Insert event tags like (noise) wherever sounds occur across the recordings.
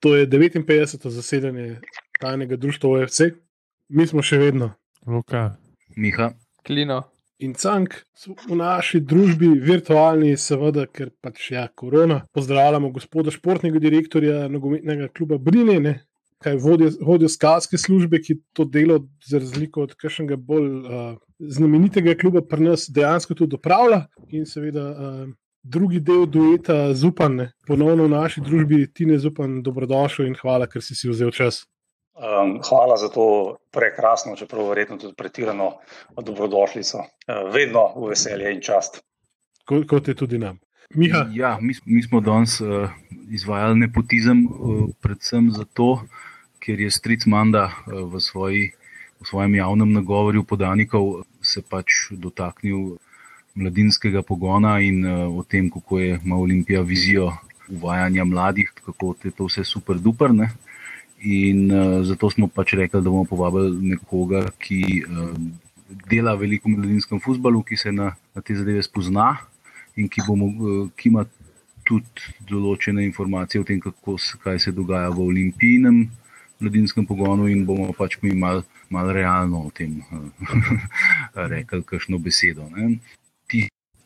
To je 59. zasedanje tajnega društva OFC, mi smo še vedno. Luka. Miha. Klino. In cank v naši družbi, virtualni, seveda, ker pač ja, korona. Pozdravljamo gospoda športnega direktorja nogometnega kluba Brine, ne? kaj vodijo, vodijo skalske službe, ki to delo, za razliko od kakšnega bolj uh, znamenitega kluba, pri nas dejansko tudi opravlja. In seveda uh, drugi del dueta Zupan, ne? ponovno v naši družbi, ti ne Zupan, dobrodošel in hvala, ker si si vzel čas. Um, hvala za to prekrasno, čeprav verjetno tudi pretirano dobrodošlico. Uh, vedno v veselje in čast. Kot, kot je tudi nam. Miha. Ja, mi, mi smo danes uh, izvajali nepotizem, uh, predvsem zato, ker je Stric Manda uh, v, svoji, v svojem javnem nagovorju podanikov se pač dotaknil mladinskega pogona in uh, o tem, kako je ima Olimpija vizijo uvajanja mladih, kako je to vse super duper. Ne? In uh, zato smo pač rekli, da bomo povabili nekoga, ki uh, dela veliko v mladinskem futbalu, ki se na, na te zadeve spozna in ki, bomo, uh, ki ima tudi določene informacije o tem, kako, kaj se dogaja v olimpijnem mladinskem pogonu, in bomo pač mi malo mal realno o tem uh, (laughs) rekli, kakšno besedo. Ne.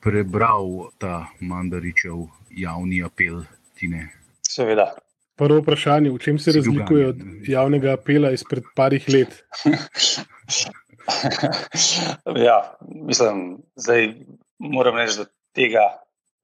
Prebral ta Mandaričev javni apel, ti ne. Seveda. Prvo vprašanje, v čem se razlikuje od javnega apela izpred parih let? (laughs) ja, mislim, zdaj moram reči, da tega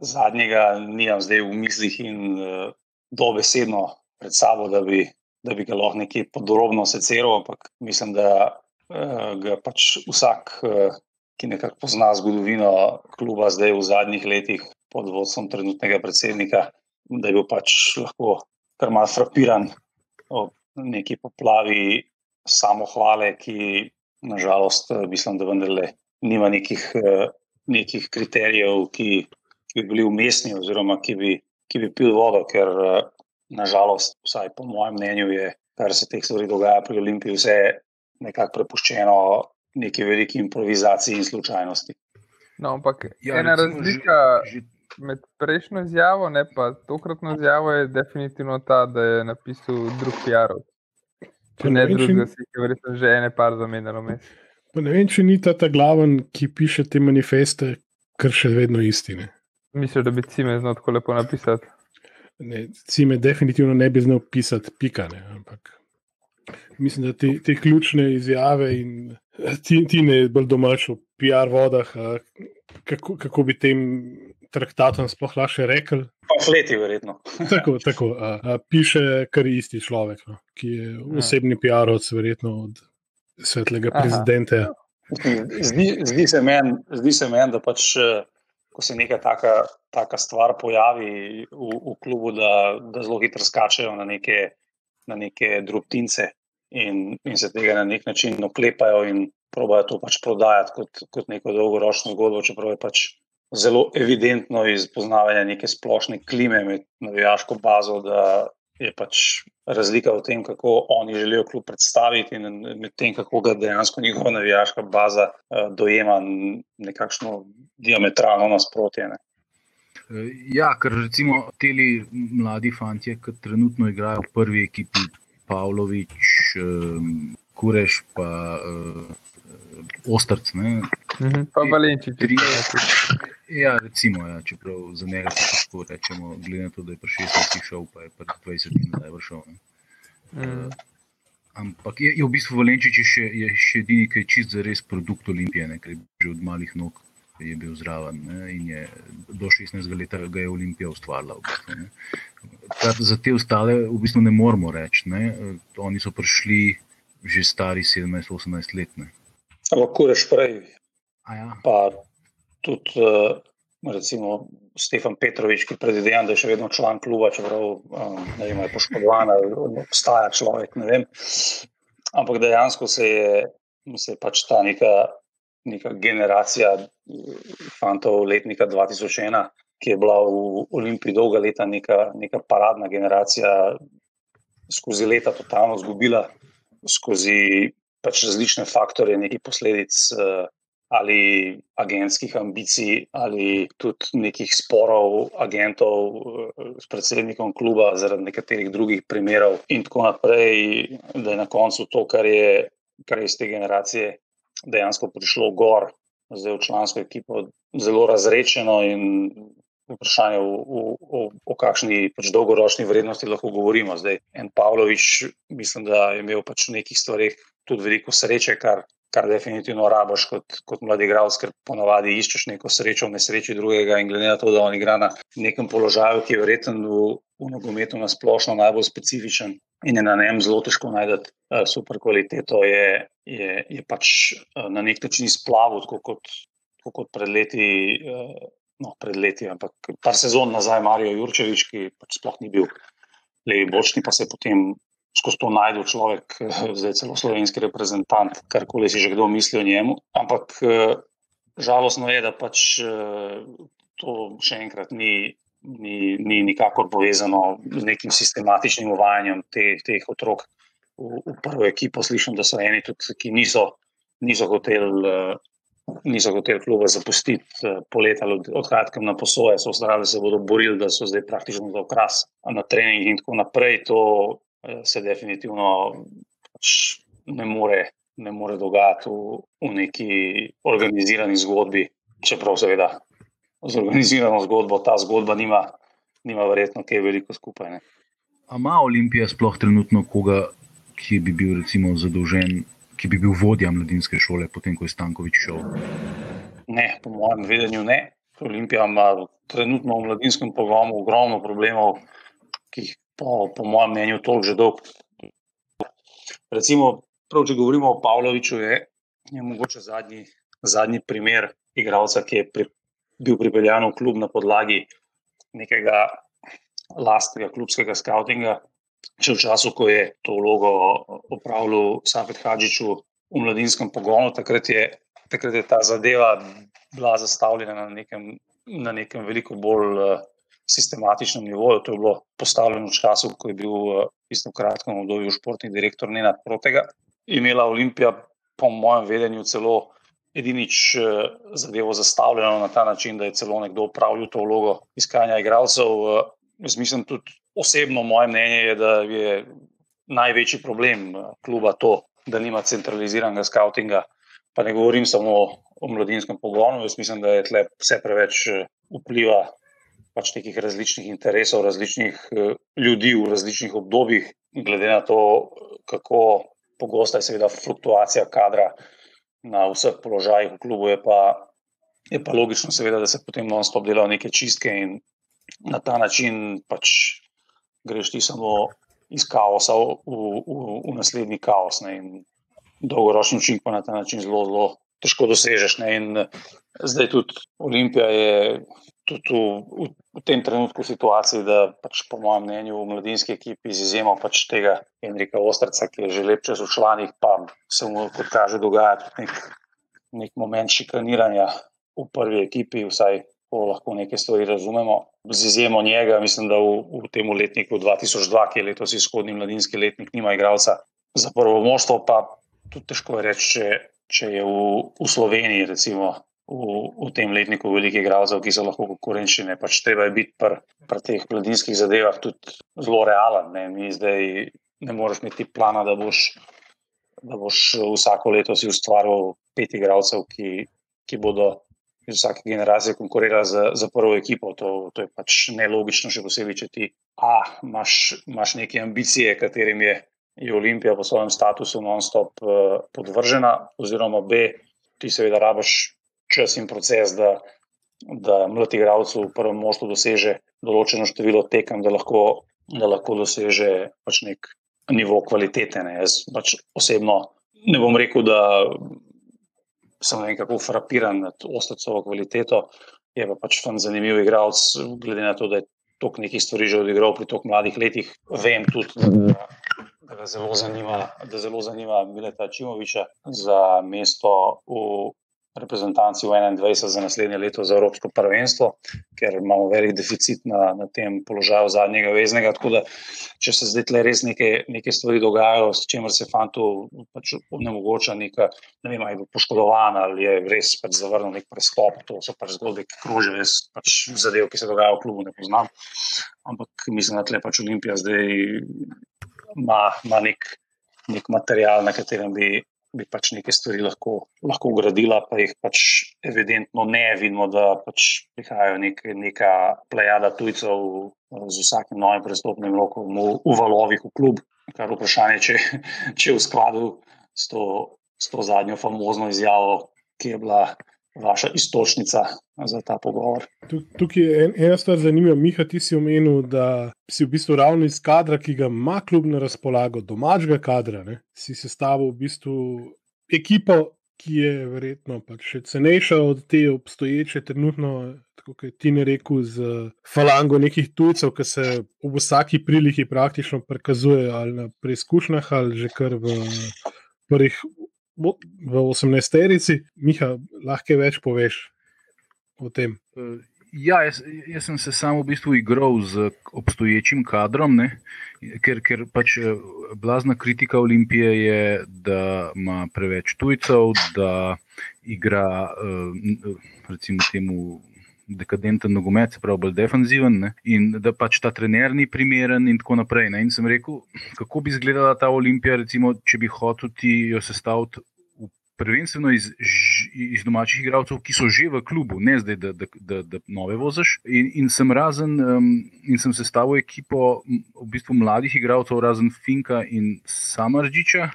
zadnjega nimam zdaj v mislih in uh, dobesedno pred sabo, da bi, da bi ga lahko nekaj podrobno seceral, ampak mislim, da uh, ga pač vsak, uh, ki nekako pozna zgodovino kluba zdaj v zadnjih letih pod vodstvom trenutnega predsednika, da je bil pač lahko kar malo frapiran ob neki poplavi samohvale, ki nažalost mislim, da vendarle nima nekih, nekih kriterijev, ki, ki bi bili umestni oziroma ki bi, ki bi pil vodo, ker nažalost, vsaj po mojem mnenju, je, kar se teh stvari dogaja pri Olimpiji, vse nekako prepuščeno neki veliki improvizaciji in slučajnosti. No, ampak ja, ena razlika. Že, že med prejšnjo izjavo in tokratno izjavo je definitivno ta, da je napisal drug PR. Če ne, ne drugega, si je verjetno že ene par zamenjalo mes. Ne vem, če ni ta, ta glaven, ki piše te manifeste, kar še vedno istine. Mislim, da bi cime znal tako lepo napisati. Ne, cime definitivno ne bi znal pisati, pikane. Ampak mislim, da te, te ključne izjave in ti, ti ne bolj domač v PR vodah, kako, kako bi tem traktatom sploh lahko rekel. Pamfleti, verjetno. (laughs) tako, tako a, a, piše kar isti človek, no, ki je ja. osebni PR-ovc, verjetno od svetlega prezidenta. Zdi, zdi se meni, men, da pač, eh, ko se neka taka, taka stvar pojavi v, v klubu, da, da zelo hitro skačejo na neke, na neke drobtince in, in se tega na nek način oklepajo in probojajo to pač prodajati kot, kot neko dolgoročno zgodbo, čeprav je pač zelo evidentno iz poznavanja neke splošne klime med navijaško bazo, da je pač razlika v tem, kako oni želijo klub predstaviti in med tem, kako ga dejansko njihova navijaška baza uh, dojema nekakšno diametralno nasprotje. Ne. Eh, ja, ker recimo ti mladi fanti, ki trenutno igrajo v prvi ekipi, Pavlović, um, Kureš, pa uh, Ostrc. Uh -huh, pa Valenčič. Ja, recimo, ja, čeprav za njega lahko rečemo, glede na to, da je pri 16 šel, pa je pri 20 let vršil. Mm. Uh, ampak je, je v bistvu Valenčič še, je še edini, ki je čist za res produkt Olimpije, ne, ker je že od malih nog je bil zraven ne, in je do 16 let ga je Olimpija ustvarila. V bistvu, za te ostale v bistvu ne moramo reči. Ne. Oni so prišli že stari 17-18 let. Lahko reš prej. Ja. Pa tudi uh, recimo Stefan Petrovič, ki predvidevam, da je še vedno član kluba, čeprav um, ne vem, je poškodovan ali obstaja človek. Ampak dejansko se je, se je pač ta neka, neka generacija fantov letnika 2001, ki je bila v Olimpiji dolga leta neka, neka paradna generacija, skozi leta totalno zgubila, skozi pač različne faktore, nekaj posledic. Uh, ali agentskih ambicij, ali tudi nekih sporov agentov eh, s predsednikom kluba zaradi nekaterih drugih primerov, in tako naprej, da je na koncu to, kar je, kar je iz te generacije dejansko prišlo gor, zdaj v člansko ekipo, zelo razrečeno in. Vprašanje, o, o, o, o kakšni pač dolgoročni vrednosti lahko govorimo. Zdaj, en Pavlović, mislim, da je imel pač v nekih stvarih tudi veliko sreče, kar kar definitivno raboš kot, kot mladi igralec, ker ponovadi iščeš neko srečo v nesreči drugega in glede na to, da on igra na nekem položaju, ki je verjetno v, v nogometu na splošno najbolj specifičen in je na njem zelo težko najti uh, super kvaliteto, je, je, je pač uh, na nek način splavil, tako kot, tako kot pred leti. Uh, No, pred leti, ampak par sezon nazaj, Marijo Jurčevič, ki pač sploh ni bil levi bočni, pa se je potem skozi to najdel človek, eh, zdaj celo slovenski reprezentant, karkoli si že kdo misli o njemu. Ampak eh, žalostno je, da pač eh, to še enkrat ni, ni, ni nikakor povezano z nekim sistematičnim uvajanjem te, teh otrok v, v prvo ekipo. Slišim, da so eni tudi, ki niso, niso hoteli. Niso hoteli kluba zapustiti, poleti ali odhajati na posoje, so ostali, da se bodo borili, da so zdaj praktično za okras na trening in tako naprej. To Eh, se definitivno pač ne, more, ne more dogajati v, v neki organizirani zgodbi, čeprav seveda z organizirano zgodbo ta zgodba nima, nima verjetno kaj veliko skupaj. Ne. A ima Olimpija sploh trenutno koga, ki bi bil recimo zadolžen, ki bi bil vodja mladinske šole, potem ko je Stankovič šel? Ne, po mojem vedenju ne. Olimpija ima trenutno v mladinskem pogonu ogromno problemov, ki jih po, po mojem mnenju, toliko že dolg. Recimo, prav, če govorimo o Pavloviću, je, je mogoče zadnji, zadnji primer igralca, ki je pri, bil pripeljan v klub na podlagi nekega lastnega klubskega skautinga. Še v času, ko je to vlogo opravljal Safet Hadžiču v mladinskem pogonu, takrat je, takrat je ta zadeva bila zastavljena na nekem, na nekem veliko bolj sistematičnem nivoju. To je bilo postavljeno v času, ko je bil v istem kratkem obdobju športni direktor Nenad Protega. Imela Olimpija, po mojem vedenju, celo edinič eh, zadevo zastavljeno na ta način, da je celo nekdo upravljal to vlogo iskanja igralcev. Eh, jaz mislim tudi osebno, moje mnenje je, da je največji problem eh, kluba to, da nima centraliziranega skautinga. Pa ne govorim samo o mladinskem pogonu, jaz mislim, da je tle vse preveč vpliva pač nekih različnih interesov, različnih uh, ljudi v različnih obdobjih, glede na to, kako pogosta je seveda fluktuacija kadra na vseh položajih v klubu, je pa, je pa logično, seveda, da se potem non-stop delajo neke čistke in na ta način pač greš ti samo iz kaosa v, v, v naslednji kaos. Ne, in dolgoročni učinek pa na ta način zelo, zelo težko dosežeš. Ne, in zdaj tudi Olimpija je tudi v, v, v tem trenutku situaciji, da pač po mojem mnenju v mladinski ekipi z izjemo pač tega Enrika Ostrca, ki je že lep čas v članih, pa se mu, kot kaže, dogaja tudi nek, nek moment šikaniranja v prvi ekipi, vsaj ko lahko neke stvari razumemo. Z izjemo njega, mislim, da v, v tem letniku 2002, ki je letos izhodni mladinski letnik, nima igralca za prvo moštvo, pa tudi težko je reči, če, če je v, v Sloveniji, recimo, v, v tem letniku velikih igralcev, ki so lahko konkurenčni. Pač treba je biti pri, pri teh mladinskih zadevah tudi zelo realen. Ne. Mi zdaj ne moreš imeti plana, da boš, da boš vsako leto si ustvaril pet igralcev, ki, ki bodo. Iz vsake generacije konkurira za, za prvo ekipo. To, to je pač nelogično, še posebej, če ti A, imaš, imaš neke ambicije, katerim je, je Olimpija po svojem statusu non-stop uh, podvržena, oziroma B, ti seveda rabiš čas in proces, da, da mladi igralec v prvem moštvu doseže določeno število tekem, da lahko, da lahko doseže pač nek nivo kvalitete. Ne. Jaz pač osebno ne bom rekel, da sem nekako frapiran nad ostacovo kvaliteto, je pa pač fan zanimiv igralec, glede na to, da je toliko nekih stvari že odigral pri toliko mladih letih. Vem tudi, da, da ga zelo zanima, da zelo zanima Mileta Čimoviča za mesto v reprezentanci v 21 za naslednje leto za Evropsko prvenstvo, ker imamo velik deficit na, na tem položaju zadnjega veznega. Tako da, če se zdaj tle res neke, neke stvari dogajajo, s čimer se fantu pač onemogoča neka, ne vem, ali je poškodovan ali je res pač zavrnil nek prestop, to so pač zgodbe, ki krožijo, jaz pač zadev, ki se dogajajo v klubu, ne poznam. Ampak mislim, da tle pač Olimpija zdaj ima, ima nek, nek material, na katerem bi bi pač neke stvari lahko, lahko ugradila, pa jih pač evidentno ne vidimo, da pač prihajajo nek, neka plejada tujcev z vsakim novim prestopnim rokom v, v valovih v klub. Kar je vprašanje, če, če je v skladu s to, s to zadnjo famozno izjavo, ki je bila vaša istočnica za ta pogovor. Tukaj je ena stvar zanimiva. Miha, ti si omenil, da si v bistvu ravno iz kadra, ki ga ima klub na razpolago, domačega kadra, ne? si sestavil v bistvu ekipo, ki je verjetno pač še cenejša od te obstoječe, trenutno, kot je ti ne rekel, z falango nekih tujcev, ki se v vsaki priliki praktično prikazujejo ali na preizkušnjah, ali že kar v prvih v 18-terici, Miha, lahko več poveš o tem. Eh, ja, jaz, jaz sem se samo v bistvu igral z obstoječim kadrom, ne? ker, ker pač eh, blazna kritika Olimpije je, da ima preveč tujcev, da igra eh, recimo temu. Dekadenten nogomet, se pravi, bolj defensiven, ne? in da pač ta trener ni primeren, in tako naprej. Ne? In sem rekel, kako bi izgledala ta olimpija, recimo, če bi hotel ti jo sestaviti prvenstveno iz, iz domačih igralcev, ki so že v klubu, ne zdaj, da, da, da, da nove voziš. In, in sem razen um, in sem sestavil ekipo v bistvu mladih igralcev, razen Finka in Samaržiča.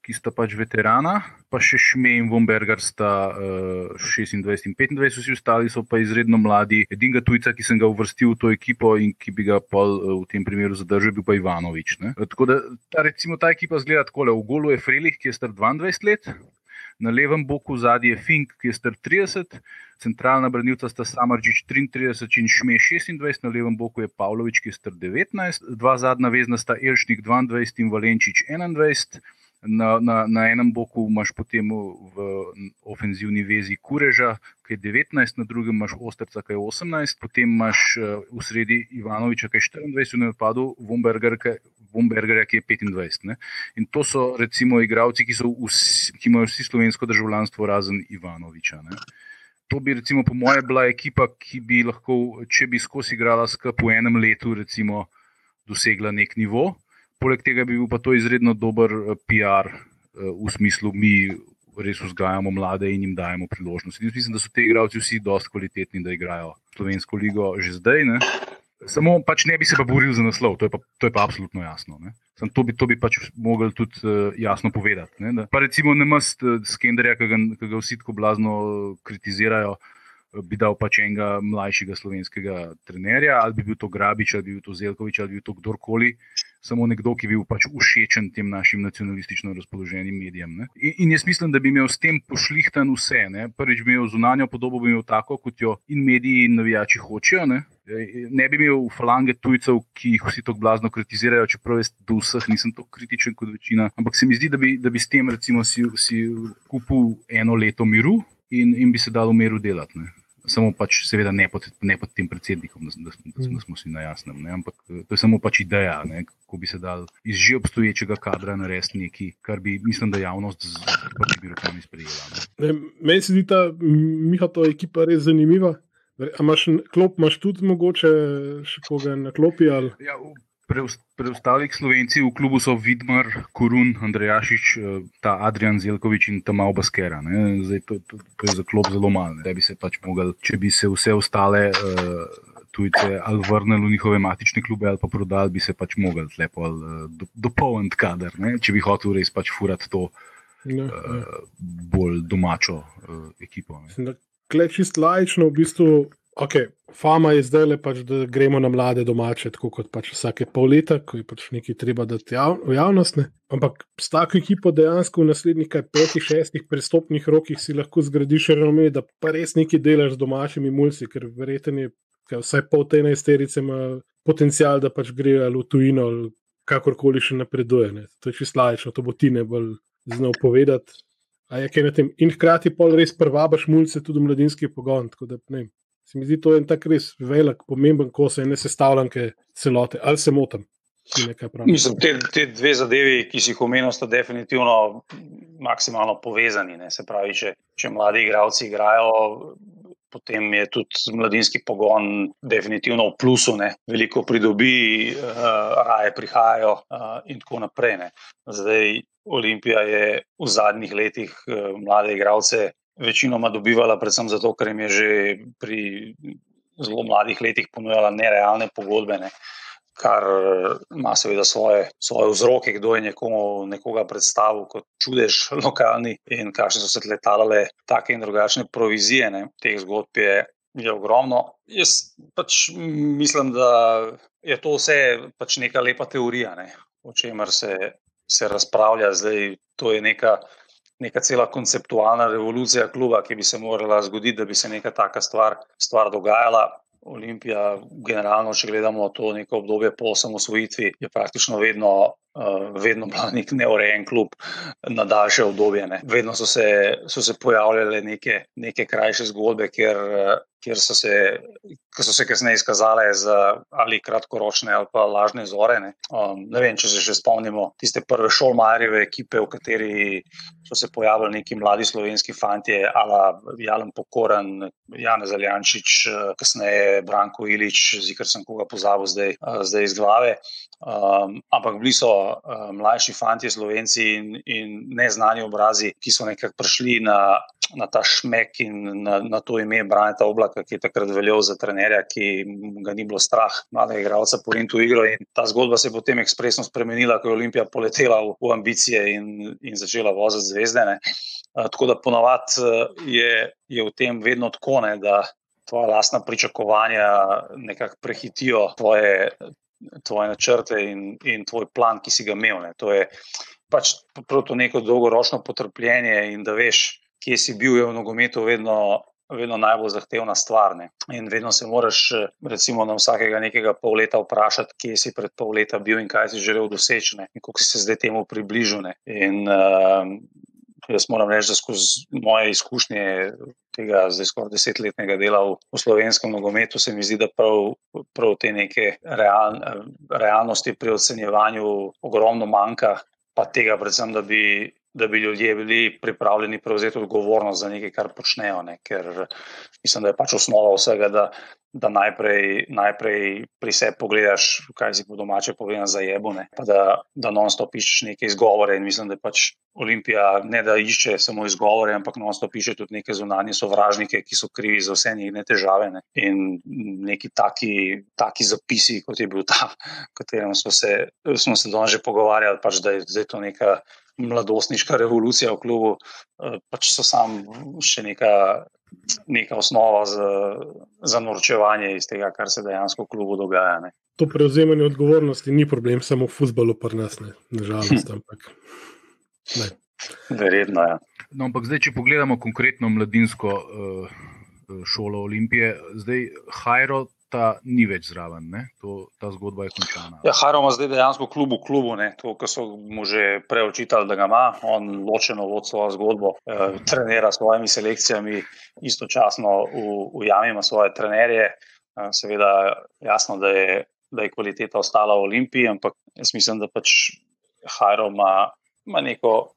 Ki sta pač veterana, pa še Šmej in Vomberger, sta uh, 26 in 25, vsi ostali so pa izredno mladi. Edinega tujca, ki sem ga uvrstil v to ekipo in ki bi ga pol, uh, v tem primeru zadržal, bil pa Ivanovič. Ne? Tako da ta, recimo, ta ekipa zgleda tako: v golu je Frelih, ki je star 22 let, na levem boku zadnji je Fink, ki je star 30, centralna branilca sta Samaržič 33 in Šme 26, na levem boku je Pavlović, ki je star 19, dva zadnja vezna sta Elšnik 22 in Valenčič 21. Na, na, na enem boku imaš potem v ofenzivni vezi Kureža, ki je 19, na drugem imaš Osterca, ki je 18, potem imaš eh, v sredi Ivanoviča, ki je 24, v napadu Vomberger, Bombergerja, ki je 25. Ne? In to so recimo igravci, ki, ki imajo vsi slovensko državljanstvo, razen Ivanoviča. Ne? To bi, recimo, po mojem, bila ekipa, ki bi lahko, če bi skozi igrala skupaj v enem letu, recimo, dosegla nek nivo. Poleg tega bi bil pa to izredno dober eh, PR eh, v smislu, mi res vzgajamo mlade in jim dajemo priložnost. In mislim, da so ti igravci vsi dosti kvalitetni, da igrajo slovensko ligo že zdaj. Ne? Samo pač ne bi se pa boril za naslov, to je pa, to je pa absolutno jasno. To bi, to bi pač mogli tudi uh, jasno povedati. Ne? Da, pa recimo ne mest uh, Skenderja, ki ga, ki ga vsi tako blazno kritizirajo, bi dal pač enega mlajšega slovenskega trenerja, ali bi bil to Grabič, ali bi bil to Zelkovič, ali bi bil to kdorkoli. Uh, samo nekdo, ki bi bil pač všečen tem našim nacionalistično razpoloženim medijem. In, in jaz mislim, da bi imel s tem pošlihtan vse. Ne? Prvič bi imel zunanjo podobo, bi imel tako, kot jo in mediji in navijači hočejo. Ne? ne bi imel falange tujcev, ki jih vsi tako blazno kritizirajo, čeprav jaz do vseh nisem tako kritičen kot večina. Ampak se mi zdi, da bi, da bi s tem recimo si, si kupil eno leto miru in, in bi se dal v miru delati. Ne? Samo pač, seveda, ne pod, ne pod tem predsednikom, da, da, da, da smo si na jasnem. Ne? Ampak eh, to je samo pač ideja, ne? kako bi se dal iz že obstoječega kadra narediti nekaj, kar bi, mislim, da javnost z pač bi rokami sprejela. Meni se zdi ta Mihato ekipa res zanimiva. A imaš klop, imaš tudi mogoče še koga na klopi? Ali? Ja, preostalih slovenci v klubu so Vidmar, Kurun, Andrejašič, eh, ta Adrian Zelkovič in tam malo Baskera. Zdaj, to, to, to je za klub zelo malo. Pač če bi se vse ostale uh, tujce ali vrnili v njihove matične klube ali pa prodali, bi se pač mogli lepo uh, do, dopolniti kader, ne? če bi hotel res pač furati to ne, uh, bolj domačo uh, ekipo. Klej čist lajično v bistvu okay, fama je zdaj le, pač, da gremo na mlade domače, tako kot pač vsake pol leta, ko je pač nekaj treba dati jav, v javnost. Ne? Ampak s tako ekipo dejansko v naslednjih petih, šestih prestopnih rokih si lahko zgradiš renome, da pa res nekaj delaš z domačimi mulci, ker verjetno je vsaj pol te enajsterice ima potencial, da pač grejo ali v tujino ali kakorkoli še napreduje. Ne? To je čisto lajično, to bo ti ne bolj znal povedati. A je kaj na tem. In hkrati pol res prvabaš mulce tudi v mladinski pogon. Da, ne, se mi zdi to en tak res velik, pomemben kos, ene sestavljanke celote. Ali se motim? Mislim, te, te dve zadevi, ki si jih omenil, sta definitivno maksimalno povezani. Ne. Se pravi, če, če mladi igravci igrajo, potem je tudi mladinski pogon definitivno v plusu, ne. veliko pridobi, uh, raje prihajajo uh, in tako naprej. Ne. Zdaj, Olimpija je v zadnjih letih uh, mlade igravce večinoma dobivala, predvsem zato, ker jim je že pri zelo mladih letih ponujala nerealne pogodbe. Ne kar ima seveda svoje, svoje vzroke, kdo je nekomu, nekoga predstavil kot čudež (laughs) lokalni in kakšne so se letalale take in drugačne provizije. Ne. Teh zgodb je, je ogromno. Jaz pač mislim, da je to vse pač neka lepa teorija, ne, o čemer se, se razpravlja zdaj. To je neka. Neka cela konceptualna revolucija kluba, ki bi se morala zgoditi, da bi se neka taka stvar, stvar dogajala. Olimpija, generalno, če gledamo to neko obdobje po osamosvojitvi, je praktično vedno, uh, vedno bila (laughs) nek neurejen klub na daljše obdobje. Ne. Vedno so se, so se pojavljale neke, neke krajše zgodbe, kjer, kjer so se, ki so se kasneje izkazale za ali kratkoročne ali pa lažne zore. Ne. Um, ne vem, če se še spomnimo tiste prve šolmarjeve ekipe, v kateri so se pojavili neki mladi slovenski fanti, ala Jalen Pokoran, Jan Zaljančič, kasneje Branko Ilič, zikr sem koga pozabil zdaj, zdaj iz glave. Um, ampak bili so uh, mlajši fanti, slovenci in, in neznani obrazi, ki so nekako prišli na, na ta šmek in na, na to ime Braneta Oblaka, ki je takrat veljal za trenerja, ki ga ni bilo strah, mladega igralca, porinti v igro. In ta zgodba se je potem ekspresno spremenila, ko je Olimpija poletela v, v ambicije in, in začela voziti zvezde. Uh, tako da ponavadi je, je v tem vedno tako, ne, da. Tvoja lastna pričakovanja nekako prehitijo tvoje, tvoje načrte in, in tvoj plan, ki si ga imel. Ne. To je pač to neko dolgoročno potrpljenje in da veš, kje si bil v nogometu, vedno, vedno najbolj zahtevna stvar. Ne. In vedno se moraš, recimo, na vsakega nekega pol leta vprašati, kje si pred pol leta bil in kaj si želel doseči, ne. in kako si se zdaj temu približal. Ne. In uh, jaz moram reči, da skozi moje izkušnje tega zdaj skoraj desetletnega dela v, v slovenskem nogometu, se mi zdi, da prav, prav te neke real, realnosti pri ocenjevanju ogromno manjka, pa tega predvsem, da bi. Da bi ljudje bili pripravljeni prevzeti odgovornost za nekaj, kar počnejo. Ne? Ker mislim, da je pač osnova vsega, da, da najprej, najprej pri sebi pogledaš, kaj si po domače povedal za jebone, pa da, da non-stop iščeš neke izgovore. In mislim, da je pač Olimpija ne da išče samo izgovore, ampak non-stop išče tudi neke zunanje sovražnike, ki so krivi za vse njihove težave. Ne. In neki taki, taki zapisi, kot je bil ta, o katerem smo se, smo se danes že pogovarjali, pač, da je to neka. Mladostniška revolucija v klubu, pač so samo še neka neka osnova za, za norčevanje iz tega, kar se dejansko v klubu dogaja. Ne. To prevzemanje odgovornosti ni problem samo v futbalu, pa nas ne, nažalost. Ampak, ne. Verjetno je. Ja. No, ampak zdaj, če pogledamo konkretno mladinsko uh, šolo Olimpije, zdaj Hajro ta ni več zraven, to, ta zgodba je končana. Ja, Hajro ima zdaj dejansko klub v klubu, ne? to, kar so mu že prej očitali, da ga ima, on ločeno vodi svojo zgodbo, eh, trenira s svojimi selekcijami, istočasno ujame svoje trenerje. Eh, seveda, jasno, da je, da je kvaliteta ostala v Olimpiji, ampak jaz mislim, da pač Hajro ima. Ma neko,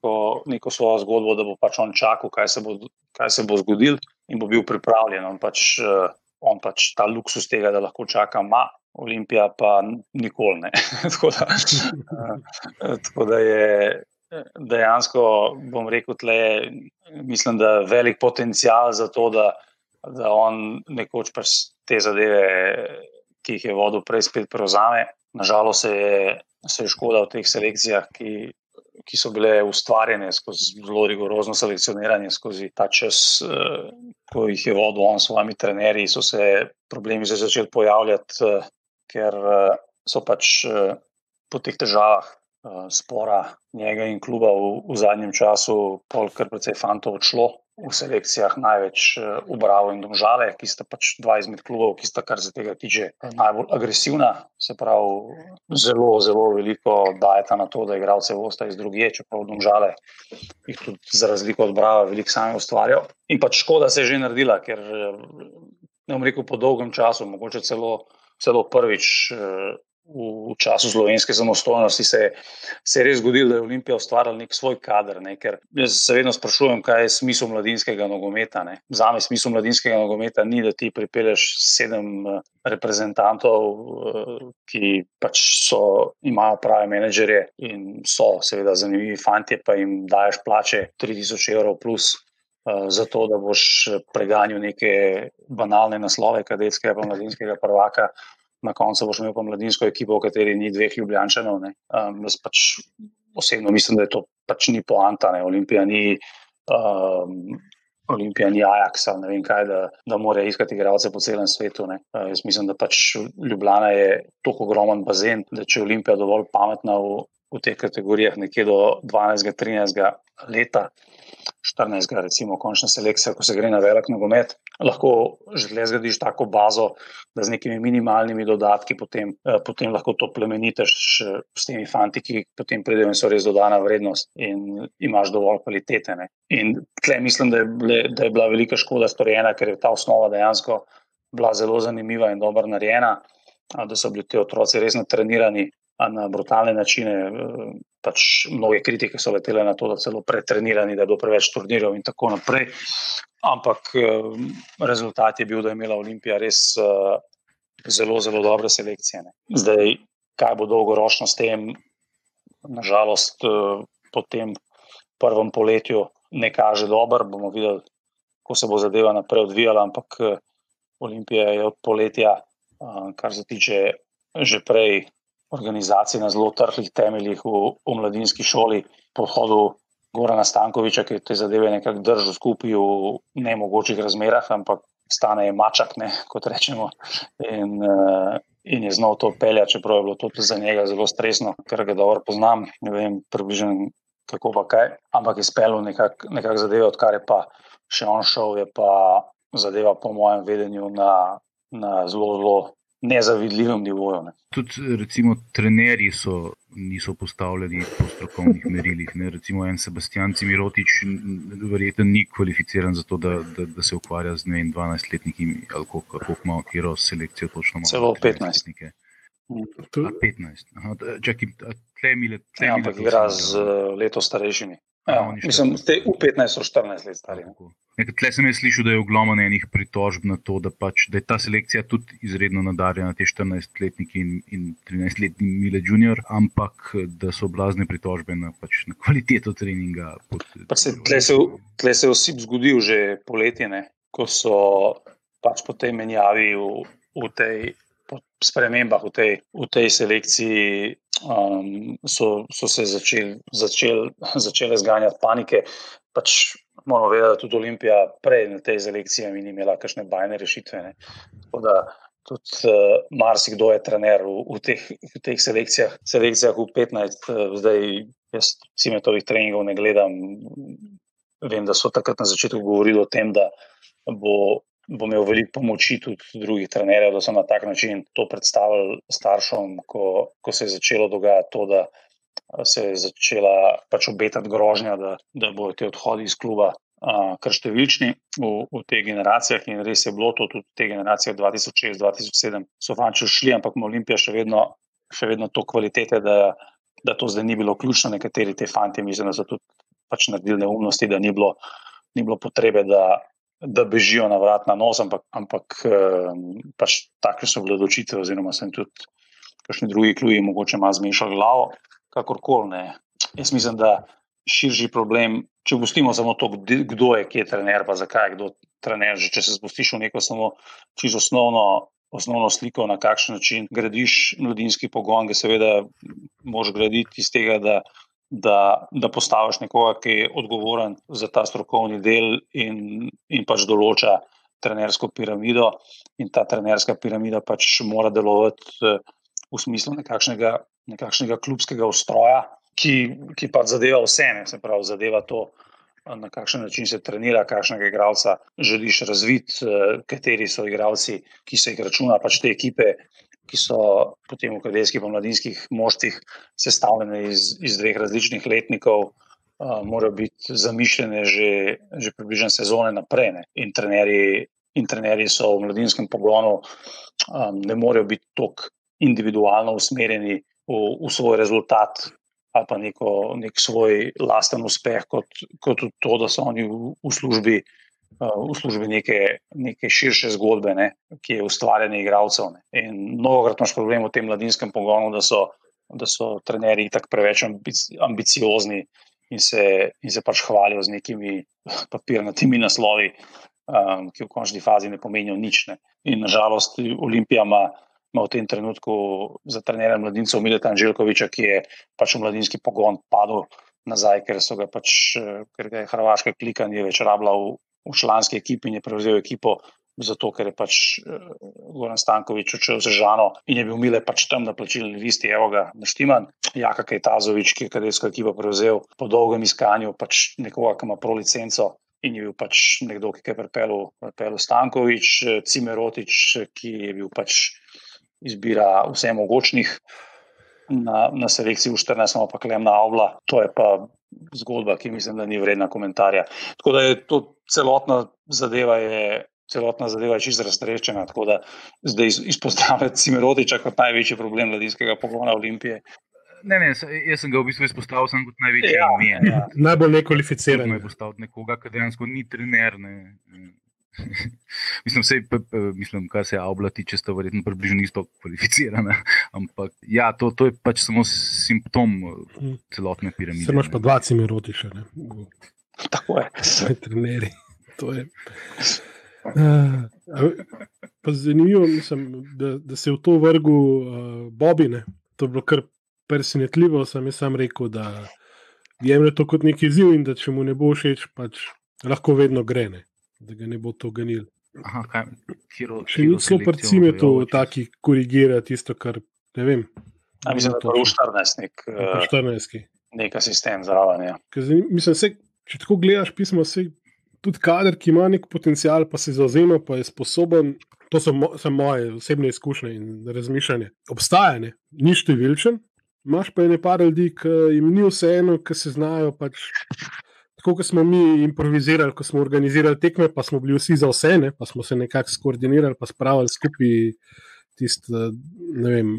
neko svojo zgodbo, da bo pač on čakal, kaj se bo, bo zgodilo, in bo bil pripravljen. On pač uh, on pač ta luksus tega, da lahko čaka, ima, Olimpija pa nikoli ne. (laughs) tako, da, eh, tako da je dejansko, bom rekel, tle, mislim, da je velik potencial za to, da, da on nekoč pač te zadeve, ki jih je vodil, prej spet prevzame. Nažalost se je, se je škoda v teh selekcijah, ki ki so bile ustvarjene skozi zelo rigorozno selekcioniranje, skozi ta čas, eh, ko jih je vodil on s svojimi trenerji, so se problemi začeli pojavljati, eh, ker eh, so pač po teh težavah. Spora njega in kluba v, v zadnjem času, polkar precej fantov odšlo, v selekcijah največ ubravo in domžale, ki sta pač dva izmed klubov, ki sta, kar se tega tiče, najbolj agresivna. Se pravi, zelo, zelo veliko dajeta na to, da igralce vosta iz druge, čeprav domžale jih tudi za razliko od Brava veliko sami ustvarjajo. In pač škoda se je že naredila, ker ne bom rekel po dolgem času, mogoče celo, celo prvič v času slovenske samostojnosti se, se je res zgodilo, da je Olimpija ustvarila nek svoj kader. Ne? Ker jaz se vedno sprašujem, kaj je smisel mladinskega nogometa. Ne? Za me smisel mladinskega nogometa ni, da ti pripelješ sedem eh, reprezentantov, eh, ki pač so, imajo prave menedžerje in so seveda zanimivi fanti, pa jim daješ plače 3000 evrov plus. Uh, zato, da boš preganjal neke banalne naslove, kadetskega in mladinskega prvaka, na koncu boš imel pa mladinsko ekipo, v kateri ni dveh ljubljančanov. Um, jaz pač osebno mislim, da je to pač ni poanta. Ne? Olimpija ni. Um, Olimpija ni Ajax, ne vem kaj, da, da mora iskati igralce po celem svetu. Ne. Jaz mislim, da pač Ljubljana je tako ogromen bazen, da če je Olimpija dovolj pametna v, v teh kategorijah, nekje do 12-13 leta, 14, recimo, končna selekcija, ko se gre na velik nogomet, lahko že le zgradiš tako bazo, da z nekimi minimalnimi dodatki potem, eh, potem lahko to plemeniteš s temi fanti, ki potem pridejo in so res dodana vrednost in imaš dovolj kvalitete. Ne. In tle mislim, da je, ble, da je bila velika škoda storjena, ker je ta osnova dejansko bila zelo zanimiva in dobro narejena, da so bili ti otroci res natrenirani na brutalne načine. Eh, pač mnoge kritike so letele na to, da so celo pretrenirani, da je bilo preveč turnirjev in tako naprej. Ampak eh, rezultat je bil, da je imela Olimpija res eh, zelo, zelo dobre selekcije. Ne. Zdaj, kaj bo dolgoročno s tem, nažalost, po tem prvem poletju ne kaže dobro. Bomo videli, kako se bo zadeva naprej odvijala. Ampak Olimpija je od poletja, kar se tiče že prej organizacij na zelo trhlih temeljih v, v mladinski šoli, po hodu Gorana Stankoviča, ki je te zadeve nekako držal skupaj v nemogočih razmerah, ampak stane je mačak, ne, kot rečemo. In, uh, in je znal to peljati, čeprav je bilo to za njega zelo stresno, ker ga dobro poznam, ne vem, približno kako pa kaj. Ampak je speljal nekako nekak zadeve, odkar je pa še on šel, je pa zadeva, po mojem vedenju, na, na zelo, zelo nezavidljivem nivoju. Ne. Tudi, recimo, trenerji so, niso postavljeni po strokovnih merilih. Ne. Recimo, en Sebastian Cimirotič, verjetno ni kvalificiran za to, da, da, da se ukvarja z 12-letniki ali kako ima kjero selekcijo točno. Celo 15. Tu... 15. Aha, čaki, tle mi le, tle ja, ampak igra z leto starejšimi. Ja, mislim, da v 15 so 14 let stari. Tle sem jaz slišal, da je ogromno enih pritožb na to, da, pač, da je ta selekcija tudi izredno nadarjena, te 14-letniki in, in 13-letni Mile Junior, ampak da so blazne pritožbe na, pač, na kvaliteto treninga. Pod, pa se, tle, se, tle se je osip zgodil že poletje, ne? ko so pač po tej menjavi v, v tej spremembah v tej, v tej selekciji um, so, so se začel, začel zganjati panike. Pač moramo vedeti, da tudi Olimpija prej na tej selekciji ni imela kakšne bajne rešitve. Da, tudi uh, marsikdo je trener v, v, teh, v teh selekcijah, selekcijah v 15, uh, zdaj jaz si me tovih treningov ne gledam. Vem, da so takrat na začetku govorili o tem, da bo bo imel veliko pomoči tudi drugih trenerjev, da so na tak način to predstavili staršem, ko, ko se je začelo dogajati to, da se je začela pač obetati grožnja, da, da bodo ti odhodi iz kluba. Kar številčni v, v teh generacijah, in res je bilo to, tudi te generacije 2006-2007, so fanči šli, ampak ima Olimpija še vedno, še vedno to kvalitete, da, da to zdaj ni bilo ključno. Nekateri te fanti, mislim, da so tudi pač naredili neumnosti, da ni bilo, ni bilo potrebe, da, da bežijo na vrat na nos, ampak, ampak ehm, pač takšne so bile odločitve, oziroma sem tudi kakšni drugi kluji, mogoče malo zmešal glavo, kakorkoli ne. Jaz mislim, da širši problem, če pustimo samo to, kdo je, kje je trener, pa zakaj je kdo trener, že če se spustiš v neko samo čisto osnovno. Osnovno sliko, na kakšen način gradiš mladinski pogon, ki seveda moš graditi iz tega, da da, da postaviš nekoga, ki je odgovoren za ta strokovni del in, in pač določa trenersko piramido. In ta trenerska piramida pač mora delovati eh, v smislu nekakšnega, nekakšnega klubskega ustroja, ki, ki pač zadeva vse, ne se pravi, zadeva to. na kakšen način se trenira, kakšnega igralca želiš razviti, eh, kateri so igralci, ki se jih računa, pač te ekipe, ki so potem v kadetskih in mladinskih moštvih sestavljene iz, iz dveh različnih letnikov. Uh, Morajo biti zamišljene že, že približno sezone naprej. Ne? In trenerji, in trenerji so v mladinskem pogonu, um, ne morejo biti tako individualno usmerjeni v, v svoj rezultat, ali pa neko, nek svoj lasten uspeh, kot, kot to, da so oni v, v službi. V službi neke, neke širše zgodbe, ne, ki je ustvarjanje igralcev. Ne. In mnogokrat imaš problem v tem mladinskem pogonu, da so, da so trenerji tako preveč ambiciozni in se, in se pač hvalijo z nekimi papirnatimi naslovi, um, ki v končni fazi ne pomenijo nič. Ne. In nažalost, Olimpija ima v tem trenutku za trenerja mladincev Mileta Anželjkoviča, ki je pač v mladinski pogon padel nazaj, ker, pač, ker je Hrvaška klikanje več rabila v, v članski ekipi in je prevzel ekipo. Zato, ker je pač Goran Stankovič odšel za Žano in je bil Mile pač tam na plačilni listi, evo ga, naštiman. Jaka Kajtazovič, ki je kadetsko ekipo prevzel po dolgem iskanju, pač nekoga, ki ima pro licenco in je bil pač nekdo, ki je pripeljal Stankovič, Cimerotič, ki je bil pač izbira vse mogočnih na, na selekciji v 14, pa klem na avla. To je pa zgodba, ki mislim, da ni vredna komentarja. Tako da je to celotna zadeva. Je, Celotna zadeva je čisto razrešena, tako da zdaj izpostavljate Cimerotiča kot največji problem mladinskega pogona Olimpije. Ne, ne, jaz sem ga v bistvu izpostavil kot največji ja, ja. Najbolj nekvalificiran. Ne, izpostavil nekoga, ki dejansko ni trener. Ne. (laughs) mislim, vse, mislim, kar se avla tiče, sta verjetno približno isto kvalificirana. (laughs) Ampak ja, to, to je pač samo simptom hm. celotne piramide. Se imaš pa dva cimi rotiša. Tako je. (laughs) Svoje treneri. To je. Uh, zanimivo je, da, da se je v to vrgel uh, Bobine. To je bilo kar presenetljivo. Sam je sam rekel, da jemlje to kot neki izziv in da če mu ne bo všeč, pač lahko vedno grene da ga ne bo to ganil. Še ni zelo prcime to, taki korigira tisto, kar ne vem. A mislim, da je to 14, nek, 14. nek asistent zraven. Ja. Mislim, se, če tako gledaš pismo, se tudi kader, ki ima nek potencial, pa se zauzema, pa je sposoben. To so, mo so moje osebne izkušnje in razmišljanje. Obstajanje, ni številčen, imaš pa nekaj ljudi, ki jim ni vseeno, ki se znajo pač tako kot smo mi improvizirali, ko smo organizirali tekme, pa smo bili vsi za vse, ne? pa smo se nekako skoordinirali, pa spravili skupaj tisto, ne vem,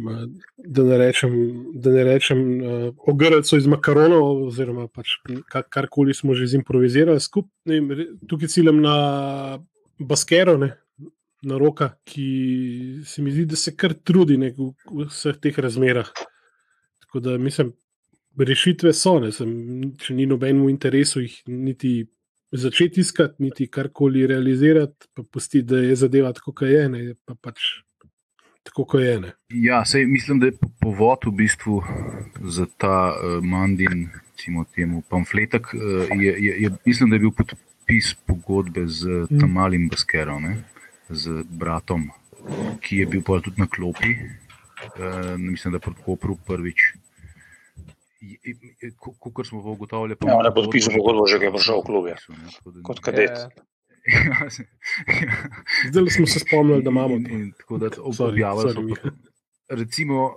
da ne rečem, da ne rečem uh, ogrlico iz makaronov, oziroma pač karkoli smo že zimprovizirali skupaj. Tukaj ciljem na baskero, ne? na roka, ki se mi zdi, da se kar trudi ne? v vseh teh razmerah. Tako da mislim, rešitve so, ne, sem, če ni nobenemu interesu jih niti začeti iskati, niti karkoli realizirati, pa pusti, da je zadeva tako, kot je ena, pa pač tako, kot je ena. Ja, sej, mislim, da je povod v bistvu za ta uh, mandin, recimo temu pamfletek, uh, je, je, je, mislim, da je bil podpis pogodbe z mm. tam malim baskerom, ne, z bratom, ki je bil pa tudi na klopi. Uh, mislim, da proti Kopru prvič kot smo ugotovili. Ja, ne bo pisal pogodbo, že je prišel v klub, kot kadet. Zdaj smo se spomnili, da imamo to. Recimo,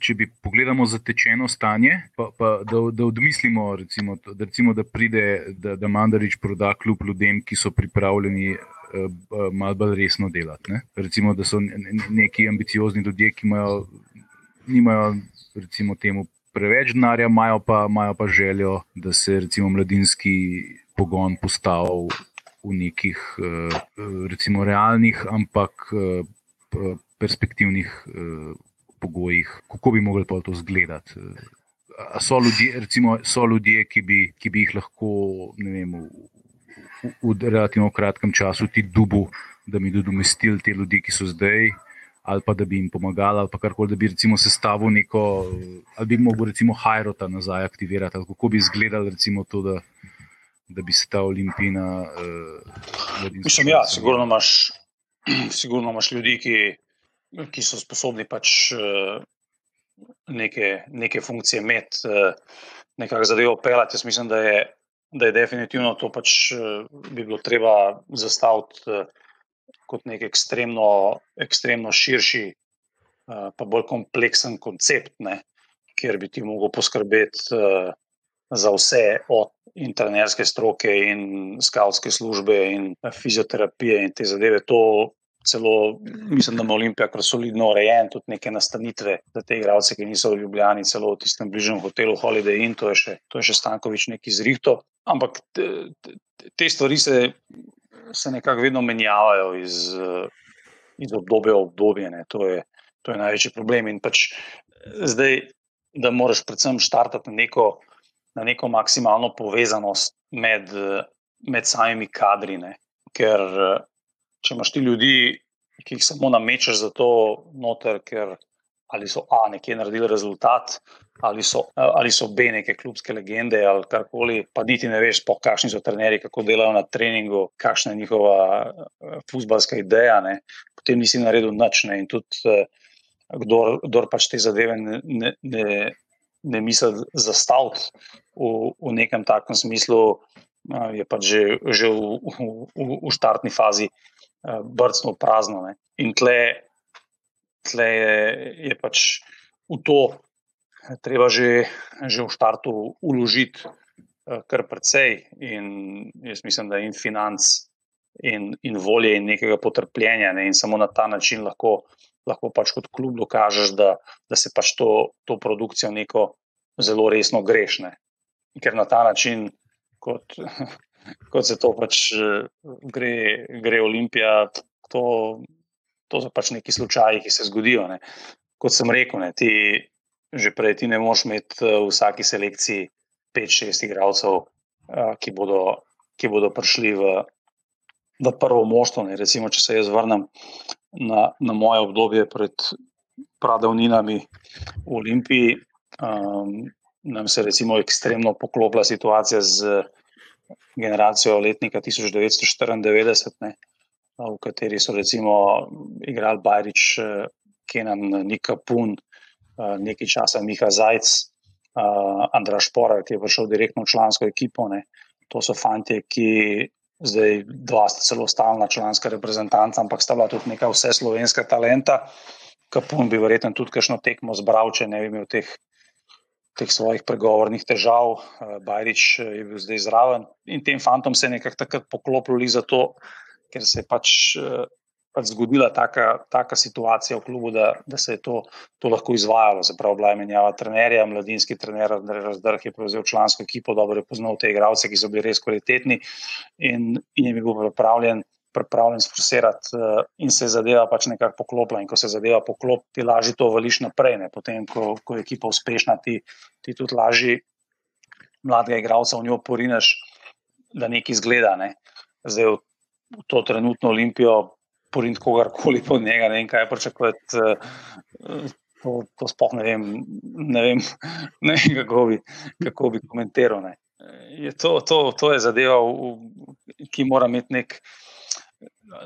če bi pogledali zatečeno stanje, pa, pa da, da odmislimo, recimo, da, recimo, da pride, da, da Mandarič proda kljub ljudem, ki so pripravljeni uh, malo bolj resno delati. Ne? Recimo, da so neki ambiciozni ljudje, ki imajo, nimajo, recimo, temu preveč denarja, imajo pa, imajo pa željo, da se recimo mladinski pogon postavi v nekih eh, recimo realnih, ampak eh, perspektivnih eh, pogojih, kako bi mogli pa to izgledati. So ljudje, recimo, so ljudje ki, bi, ki bi jih lahko vem, v, v relativno kratkem času ti dubu, da bi nadomestili te ljudi, ki so zdaj ali pa da bi jim pomagali, ali pa karkoli, da bi recimo sestavil neko, ali bi mogel recimo Hajrota nazaj aktivirati, ali kako bi izgledalo recimo to, da, da bi se ta olimpijina. Uh, Mislim, ja, sigurno imaš, (clears throat) sigurno imaš ljudi, ki, ki so sposobni pač uh, neke, neke funkcije imeti, uh, nekaj zadevo pelati. Jaz mislim, da je. da je definitivno to pač bi bilo treba zastaviti kot nek ekstremno, ekstremno širši, pa bolj kompleksen koncept, ne, kjer bi ti mogel poskrbeti za vse, od internerske stroke in skavtske službe in fizioterapije in te zadeve. To celo, mislim, da ima Olimpija kar solidno urejen, tudi neke nastanitve za te igralce, ki niso v Ljubljani, celo v tistem bližnjem hotelu Holiday Inn, to je še, to je še Stankovič neki zrihto. Ampak te, te stvari se, se nekako vedno menjavajo iz, iz obdobja v obdobje. To je, to je največji problem. In pač zdaj, da moraš predvsem štartati na neko na neko maksimalno povezanost med, med samimi kadri. Ne. Ker če imaš ti ljudi, ki jih samo namečeš za to, noter, ker ali so A nekje naredili rezultat, ali so, ali so B neke klubske legende ali karkoli, pa niti ne veš, kakšni so trenerji, kako delajo na treningu, kakšna je njihova futbalska ideja, ne. potem nisi naredil nič. Ne. In tudi, kdor, kdor pač te zadeve ne. ne ne misli zastaviti v, v nekem takem smislu, je pač že, že v, v, v štartni fazi brcno prazno. Ne. In tle, tle je, je pač v to treba že, že v štartu uložiti kar precej. In jaz mislim, da in financ. In, in volje, in nekega potrpljenja, ne? in samo na ta način lahko, lahko pač kot klub dokažeš, da, da se pač to, to produkcijo neko zelo resno grešne. Ker na ta način, kot, (laughs) kot se to pač gre, gre Olimpija, to, to so pač neki slučaji, ki se zgodijo. Ne. Kot sem rekel, ne, ti že prej ti ne moš imeti v vsaki selekciji 5-6 igralcev, ki bodo, ki bodo prišli v, v prvo moštvo. Recimo, če se jaz vrnem na, na moje obdobje pred pradavninami v Olimpiji, um, nam se je ekstremno poklopila situacija z generacijo letnika 1994, ne, v kateri so recimo igrali Bajrič, Kenan, Nika Pun, nekaj časa Miha Zajc, Andra Šporar, ki je prišel direktno v člansko ekipo. Ne. To so fanti, ki. Zdaj, dva sta celo stalna članska reprezentanta, ampak sta bila tudi neka vse slovenska talenta. Kapun bi verjetno tudi kakšno tekmo zbral, če ne bi imel teh teh svojih pregovornih težav, eh, Bajrič eh, je bil zdaj zraven. In tem fantom se je nekako takrat poklopili za to, ker se je pač, eh, pač zgodila taka, taka situacija v klubu, da, da se je to, to lahko izvajalo. Zapravo, bila je menjava trenerja, mladinski trener, Razdrh je prevzel člansko ekipo, dobro je poznal te igralce, ki so bili res kvalitetni in, in je bil pripravljen pripravljen sforsirati, uh, in se zadeva pač nekako poklopila. In ko se zadeva poklopi, ti lažje to vališ naprej. Ne? Potem, ko, ko je ekipa uspešna, ti, ti tudi lažje mladega igralca v njo porineš, da nekaj izgleda. Ne? Zdaj v to trenutno Olimpijo poriniti kogarkoli pod njega, ne vem, kaj pričakovati. Uh, To, to sploh ne vem, ne vem, ne vem kako, bi, kako bi komentiral. Je to, to, to je zadeva, v, ki mora imeti nek,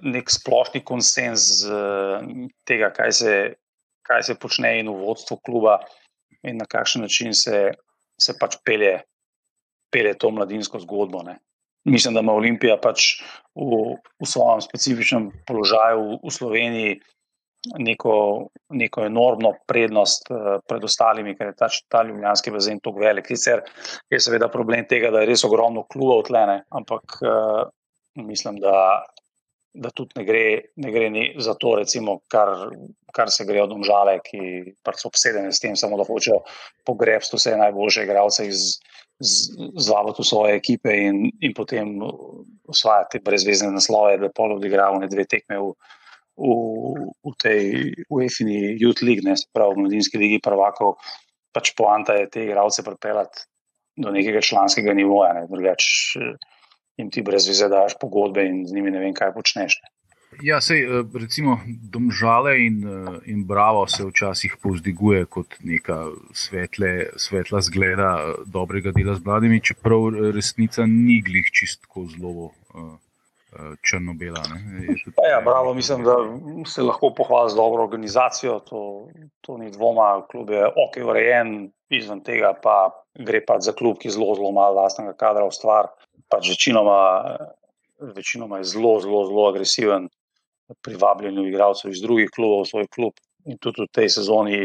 nek splošni konsens tega, kaj se, kaj se počne in v vodstvu kluba, in na kakšen način se, se pač pelje, pelje to mladinsko zgodbo. Ne. Mislim, da ima Olimpija pač v, v svojem specifičnem položaju v, v Sloveniji neko, neko enormno prednost pred ostalimi, ker je ta, ta ljubljanski bazen tako velik. Sicer je seveda problem tega, da je res ogromno klubov tlene, ampak uh, mislim, da da tudi ne gre, ne gre ni za to, recimo, kar, kar se gre od omžale, ki pač so obsedeni s tem, samo da hočejo pogrebsti vse najboljše igralce iz. Zvabiti v svoje ekipe in, in potem osvajati brezvezne naslove, da pol odigrajo ne dve tekme v, v, v tej UEFI Youth League, ne pravi v Mladinski ligi prvakov. Pač poanta je te igralce pripeljati do nekega članskega nivoja, ne drugače jim ti brez vize daš pogodbe in z njimi ne vem, kaj počneš. Ne. Ja, sej, eh, recimo, domžale in, eh, in bravo se včasih povzdiguje kot neka svetle, svetla zgleda dobrega dela z mladimi, čeprav resnica ni glih čistko zelo. črno-bela. Ja, bravo, mislim, da se lahko pohvali z dobro organizacijo. To, to ni dvoma, klub je ok, urejen, izven tega pa gre pa za klub, ki zelo, zelo malo vlastnega kadra v stvar. Pač večinoma, večinoma je zelo, zelo, zelo agresiven pri vabljenju igralcev iz drugih klubov v svoj klub. In tudi v tej sezoni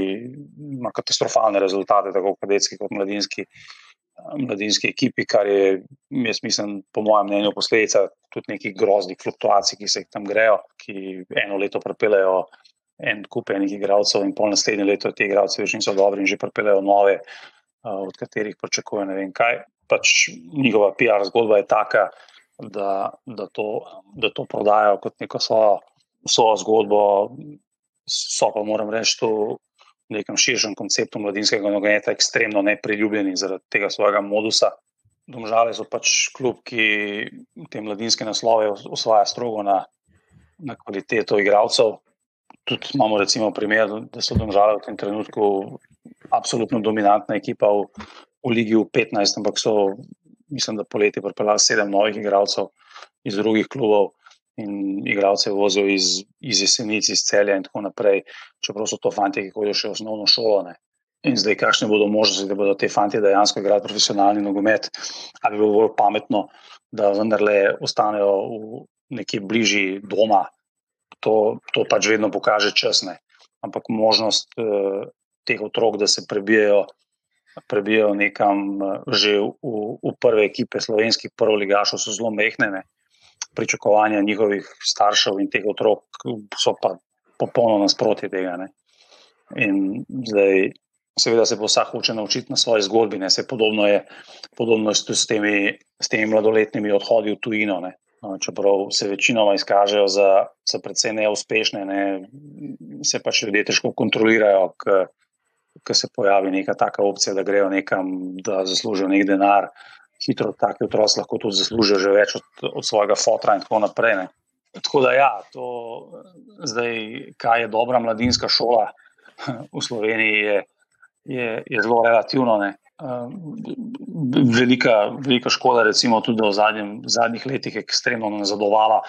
ima katastrofalne rezultate, tako kadetski kot mladinski mladinski ekipi, kar je, jaz mislim, po mojem mnenju, posledica tudi nekih groznih fluktuacij, ki se jih tam grejo, ki eno leto prepelejo en kup enih igralcev, in pol naslednje leto ti igralci več niso dobri in že prepelejo nove, od katerih pričakujejo ne vem kaj. Pač njihova PR zgodba je taka, da, da, to, da to prodajo kot neko svojo, svojo zgodbo. So pa, moram reči, to v nekem širšem konceptu mladinskega nogometa ekstremno nepriljubljeni zaradi tega svojega modusa. Domžale so pač klub, ki te mladinske naslove osvaja strogo na, na kvaliteto igralcev. Tudi imamo recimo primer, da so domžale v tem trenutku absolutno dominantna ekipa v, v Ligi v 15, ampak so, mislim, da poleti pripeljali sedem novih igralcev iz drugih klubov in igralce vozijo iz, iz jesenic, iz celja in tako naprej, čeprav so to fanti, ki hodijo še v osnovno šolo. Ne. In zdaj, kakšne bodo možnosti, da bodo te fanti dejansko igrali profesionalni nogomet, ali bilo bolj pametno, da vendarle ostanejo v neki bližji doma. To, to pač vedno pokaže časne. Ampak možnost uh, teh otrok, da se prebijajo, prebijajo nekam uh, že v, v prve ekipe slovenskih prvoligašov, so zelo mehne. Ne pričakovanja njihovih staršev in teh otrok so pa popolnoma nasprotje tega. Ne. In zdaj, seveda, se bo vsak hoče naučiti na svoje zgodbi. Se podobno je, podobno je s, temi, s temi mladoletnimi odhodi v tujino. Ne. No, čeprav se večinoma izkažejo za, za precej neuspešne, ne, se pač ljudje težko kontrolirajo, ker se pojavi neka taka opcija, da grejo nekam, da zaslužijo nek denar hitro taki otroci lahko tudi zaslužijo že več od, od svojega fotra in tako naprej. Ne. Tako da, ja, to, zdaj, kaj je dobra mladinska šola v Sloveniji, je, je, je zelo relativno. Ne. Velika, velika škoda, recimo, tudi v zadnjem, zadnjih letih, je ekstremno nazadovala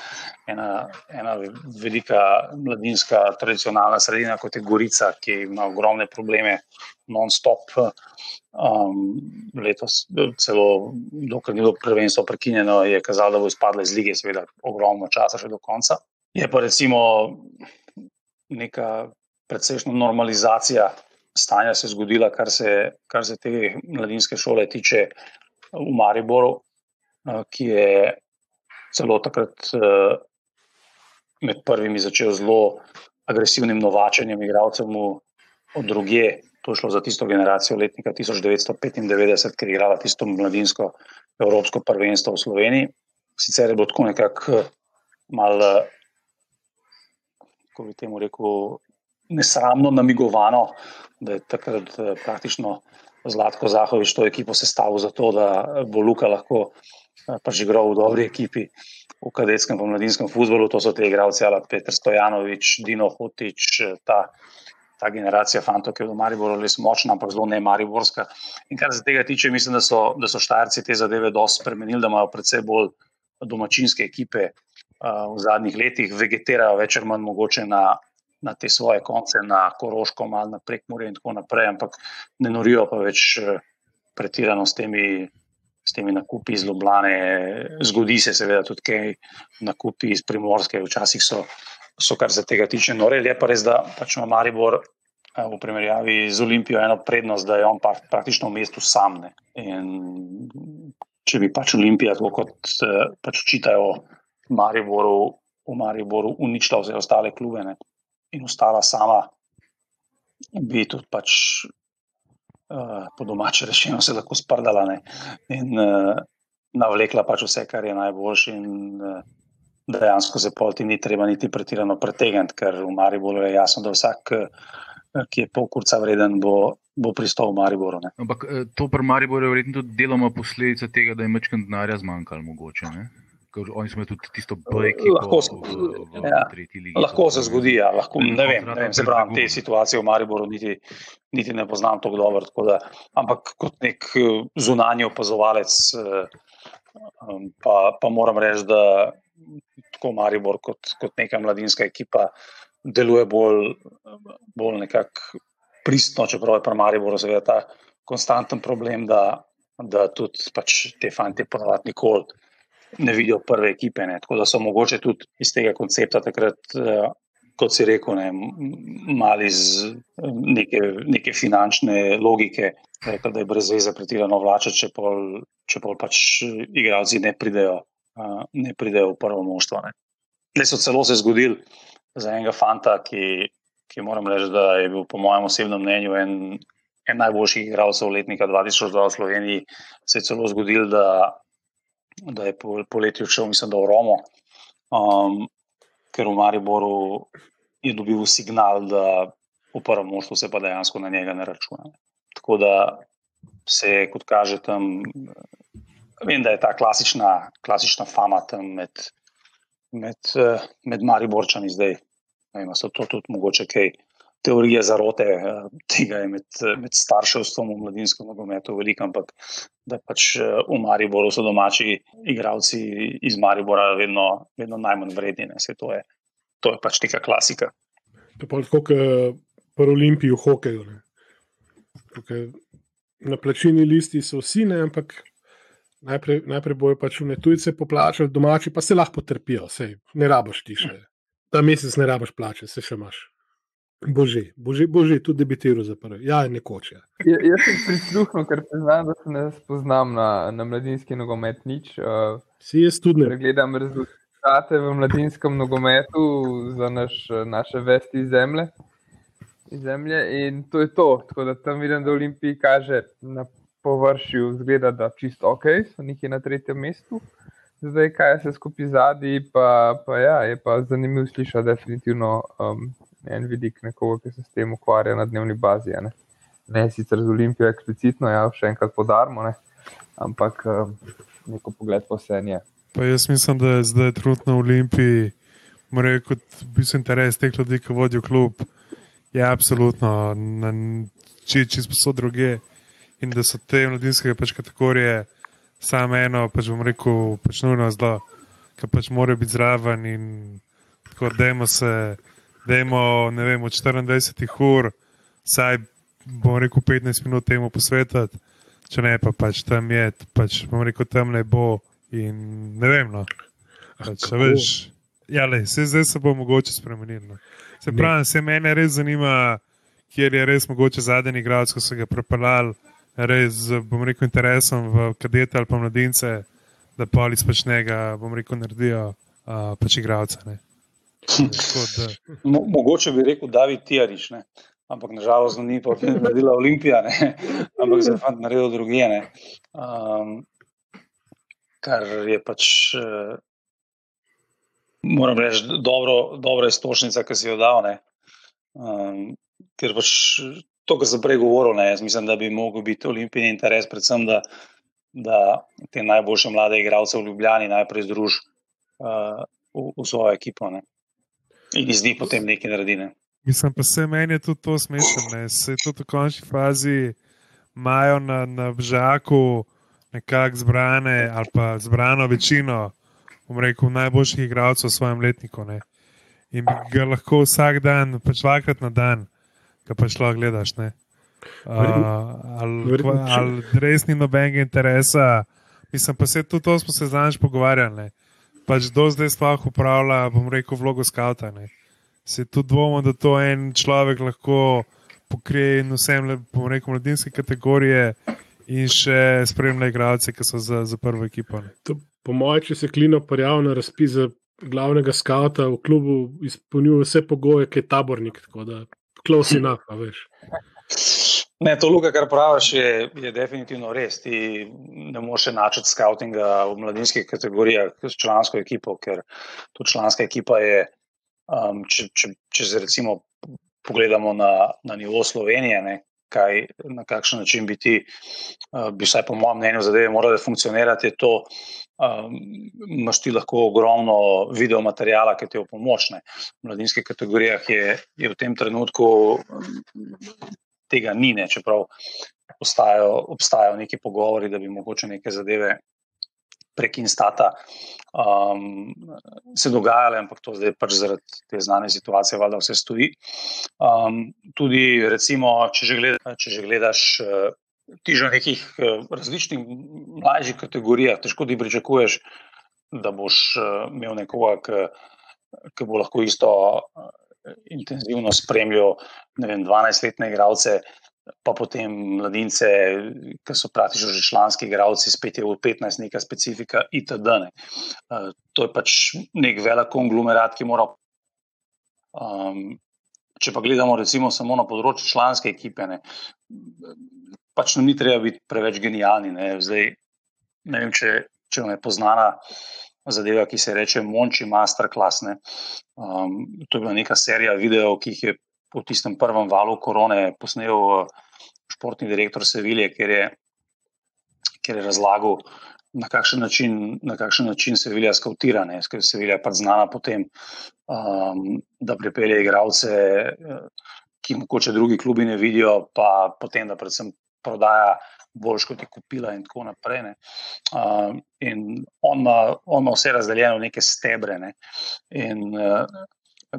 ena, ena velika mladinska tradicionalna sredina, kot je Gorica, ki ima ogromne probleme, non-stop. Um, letos, celo dokler ni bilo prvenstvo prekinjeno, je kazalo, da bo izpadla iz lige, seveda, ogromno časa še do konca. Je pa recimo neka precejšnja normalizacija stanja se zgodila, kar se, kar se te mladinske šole tiče v Mariboru, uh, ki je celo takrat uh, med prvimi začel zelo agresivnim novačenjem igralcev od druge To šlo za tisto generacijo letnika 1995, ki je igrala tisto mladinsko evropsko prvenstvo v Sloveniji. Sicer je bilo tako nekako malo, kako bi temu rekel, nesramno namigovano, da je takrat eh, praktično Zlatko Zahovič to ekipo sestavil za to, da bo Luka lahko eh, pač igral v dobri ekipi v kadetskem in mladinskem futbolu. To so te igralci, ali Petr Stojanovič, Dino Hotič, eh, ta ta generacija fantov, ki je v Mariboru res močna, ampak zelo ne mariborska. In kar se tega tiče, mislim, da so, da so štajrci te zadeve dosti spremenili, da imajo predvsej bolj domačinske ekipe uh, v zadnjih letih, vegetirajo več ali manj mogoče na, na te svoje konce, na Koroško, malo na prekmorje in tako naprej, ampak ne norijo pa več pretirano s temi. S temi nakupi iz Ljubljana, zgodi se, seveda, tudi kaj nakupi iz Primorske, včasih so so, kar se tega tiče, nore. Je pa res, da pač ima Maribor eh, v primerjavi z Olimpijo eno prednost, da je on praktično v mestu sam. Ne. In če bi pač Olimpija, tako kot eh, pač čitajo Mariboru, v Mariboru uničila vse ostale klube ne, in ostala sama, bi tudi pač. Uh, po domače rečeno, se lahko sprdala ne? in uh, navlekla pač vse, kar je najboljše, in uh, dejansko se pol ti ni treba niti pretirano pretegniti, ker v Mariboru je jasno, da vsak, eh, ki je pol kurca vreden, bo, bo pristal v Mariboru. Ne. Ampak eh, to pri Mariboru je verjetno tudi deloma posledica tega, da je mečkant denarja zmanjkalo mogoče. Ne? Oni smo tudi tisto bojki. Lahko, v, v, v ja, ligi, lahko se zgodi, ja, lahko, ne vem, ne vem se pravim, te situacije v Mariboru niti, niti ne poznam tako dobro. Da, ampak kot nek eh, zunanji opazovalec, pa, pa moram reči, da tako Maribor kot, kot neka mladinska ekipa deluje bolj, bolj nekako pristno, čeprav je pri Mariboru seveda ta konstanten problem, da, da tudi pač te fante ponovadi nikoli ne vidijo prve ekipe. Ne. Tako da so mogoče tudi iz tega koncepta takrat, eh, kot si rekel, ne, mali z neke, neke finančne logike, rekel, da je brez veze pretirano vlačati, če pol, če pol pač igralci ne pridejo, ne pridejo v prvo moštvo. Le so celo se zgodili za enega fanta, ki, ki moram reči, da je bil po mojem osebnem mnenju en, en najboljših igralcev letnika 2002 v Sloveniji. Se je celo zgodil, da, da je poleti po odšel, mislim, da v Romo. Um, ker v Mariboru je dobil signal, da v prvem moštvu se pa dejansko na njega ne računa. Tako da se, kot kaže, tam, vem, da je ta klasična, klasična fama tam med, med, med Mariborčani zdaj. Vem, so to tudi mogoče kaj. Teorije zarote tega je med, med starševstvom v mladinskem nogometu veliko, ampak da pač v Mariboru so domači igravci iz Maribora vedno, vedno najmanj vredni. To, je, to je pač neka klasika. To je pa tako, kot pri Olimpiji v hokeju. Na plačilni listi so vsi, ne, ampak najprej, najprej bojo pač v tujce poplačali, domači pa se lahko potrpijo, sej, ne raboš ti še. Ta mesec ne raboš plače, se še imaš. Bože, bože, bože tudi debitiral za prvi. Ja, nekoč. Ja. Ja, jaz sem prisluhnil, ker priznam, da se ne spoznam na, na mladinski nogomet nič. Uh, si jaz tudi ne. Gledam rezultate v mladinskem nogometu za naš, naše vesti iz zemlje iz zemlje in to je to. Tako da tam vidim, da Olimpiji kaže na površju, zgleda, da čisto ok, so neki na tretjem mestu. Zdaj, kaj se skupaj zadnji, pa, pa ja, je pa zanimivo slišati, definitivno um, en vidik nekoga, ki se s tem ukvarja na dnevni bazi. Ne, ne sicer z Olimpijo eksplicitno, ja, še enkrat podarmo, ne, ampak um, neko pogled po vse je. Pa jaz mislim, da je zdaj trudno v Olimpiji, mora reči, kot bi se interes teh ljudi, ki vodijo klub. Je absolutno, če če so druge in da so te mladinske pač kategorije samo eno, pač bom rekel, pač nujno zlo, ki pač morajo biti zraven in tako dajmo se, dajmo, ne vem, od 24 ur, saj bom rekel 15 minut temu posvetiti, če ne pa pač tam je, pač bom rekel, tam ne bo in ne vem, no. Pač, veš, ja, le, se zdaj se bo mogoče spremeniti. No. Se pravi, se mene res zanima, kjer je res mogoče zadnji igralec, ko so ga prepeljali, res, bom rekel, interesom v kadete ali pa mladince, da pa ali pač njega, bom rekel, naredijo uh, pač igralca. (laughs) Mo mogoče bi rekel, da bi ti ariš, ampak nažalost ni pa naredila Olimpija, ne? (laughs) ampak je fant naredil druge. Um, kar je pač. Uh, moram reči, dobro, dobra istočnica, ki si jo dal. Um, ker pač to, kar sem prej govoril, ne, jaz mislim, da bi lahko bil olimpijski interes, predvsem da, da te najboljše mlade igralce v Ljubljani najprej združi uh, v, v svojo ekipo ne. in iz njih potem nekaj naredi. Ne. Mislim pa se meni je tudi to smešno, se je tudi v končni fazi imajo na, na žaku nekako zbrane ali pa zbrano večino bom rekel, najboljših igralcev v svojem letniku. Ne. In bi ga lahko vsak dan, pač dvakrat na dan, ki pa šlo gledaš. Uh, ali al, res ni nobenega interesa, mislim pa se tudi to smo se znaš pogovarjali. Pač do zdaj sploh upravlja, bom rekel, vlogo skavta. Ne. Se tudi dvomim, da to en človek lahko pokrije in vsem, bom rekel, mladinske kategorije. In še spremlja igralce, ki so za, za prvo ekipo. To, po mojem, če se klino prijavlja na razpis za glavnega skavta v klubu, izpolnjuje vse pogoje, ki je tabornik. Tako da, klosi na, pa veš. Ne, to, Luka, kar praviš, je, je definitivno res. Ti ne moreš načeti skautinga v mladinskih kategorijah s člansko ekipo, ker to članska ekipa je, um, če, če, če se recimo pogledamo na, na nivo Slovenije, ne, kaj, na kakšen način bi ti, uh, bi vsaj po mojem mnenju, zadeve morale funkcionirati, je to, Um, imaš ti lahko ogromno video materijala, ki ti je v pomočne. V mladinskih kategorijah je, je v tem trenutku tega ni, ne, čeprav obstajajo, obstajajo neki pogovori, da bi mogoče neke zadeve prek Instata um, se dogajale, ampak to zdaj pač zaradi te znane situacije, valjda vse stoji. Um, tudi, recimo, če že, gleda, če že gledaš. Ti že v nekih različnih mlajših kategorijah, težko ti pričakuješ, da boš imel nekoga, ki bo lahko isto intenzivno spremljal ne vem, 12-letne igralce, pa potem mladince, ki so praktično že članski igralci, spet je v 15 neka specifika itd. Ne. To je pač nek velik konglomerat, ki mora. Um, če pa gledamo recimo samo na področju članske ekipe, ne, pač nam ni treba biti preveč genijalni. Ne. Zdaj, ne vem, če, če vam je poznana zadeva, ki se reče Monči Masterclass. Um, to je bila neka serija videov, ki jih je v tistem prvem valu korone posnel uh, športni direktor Sevilje, ker je, ker je razlagal, na kakšen način, na kakšen način Sevilja skautira. Ker Sevilja je pač znana potem, um, da pripelje igralce. Uh, Ki mogoče drugi klubi ne vidijo, pa potem, da predvsem prodaja boljš kot je kupila, in tako naprej. Uh, in on ima, on ima vse razdeljeno v neke stebre. Ne? In uh,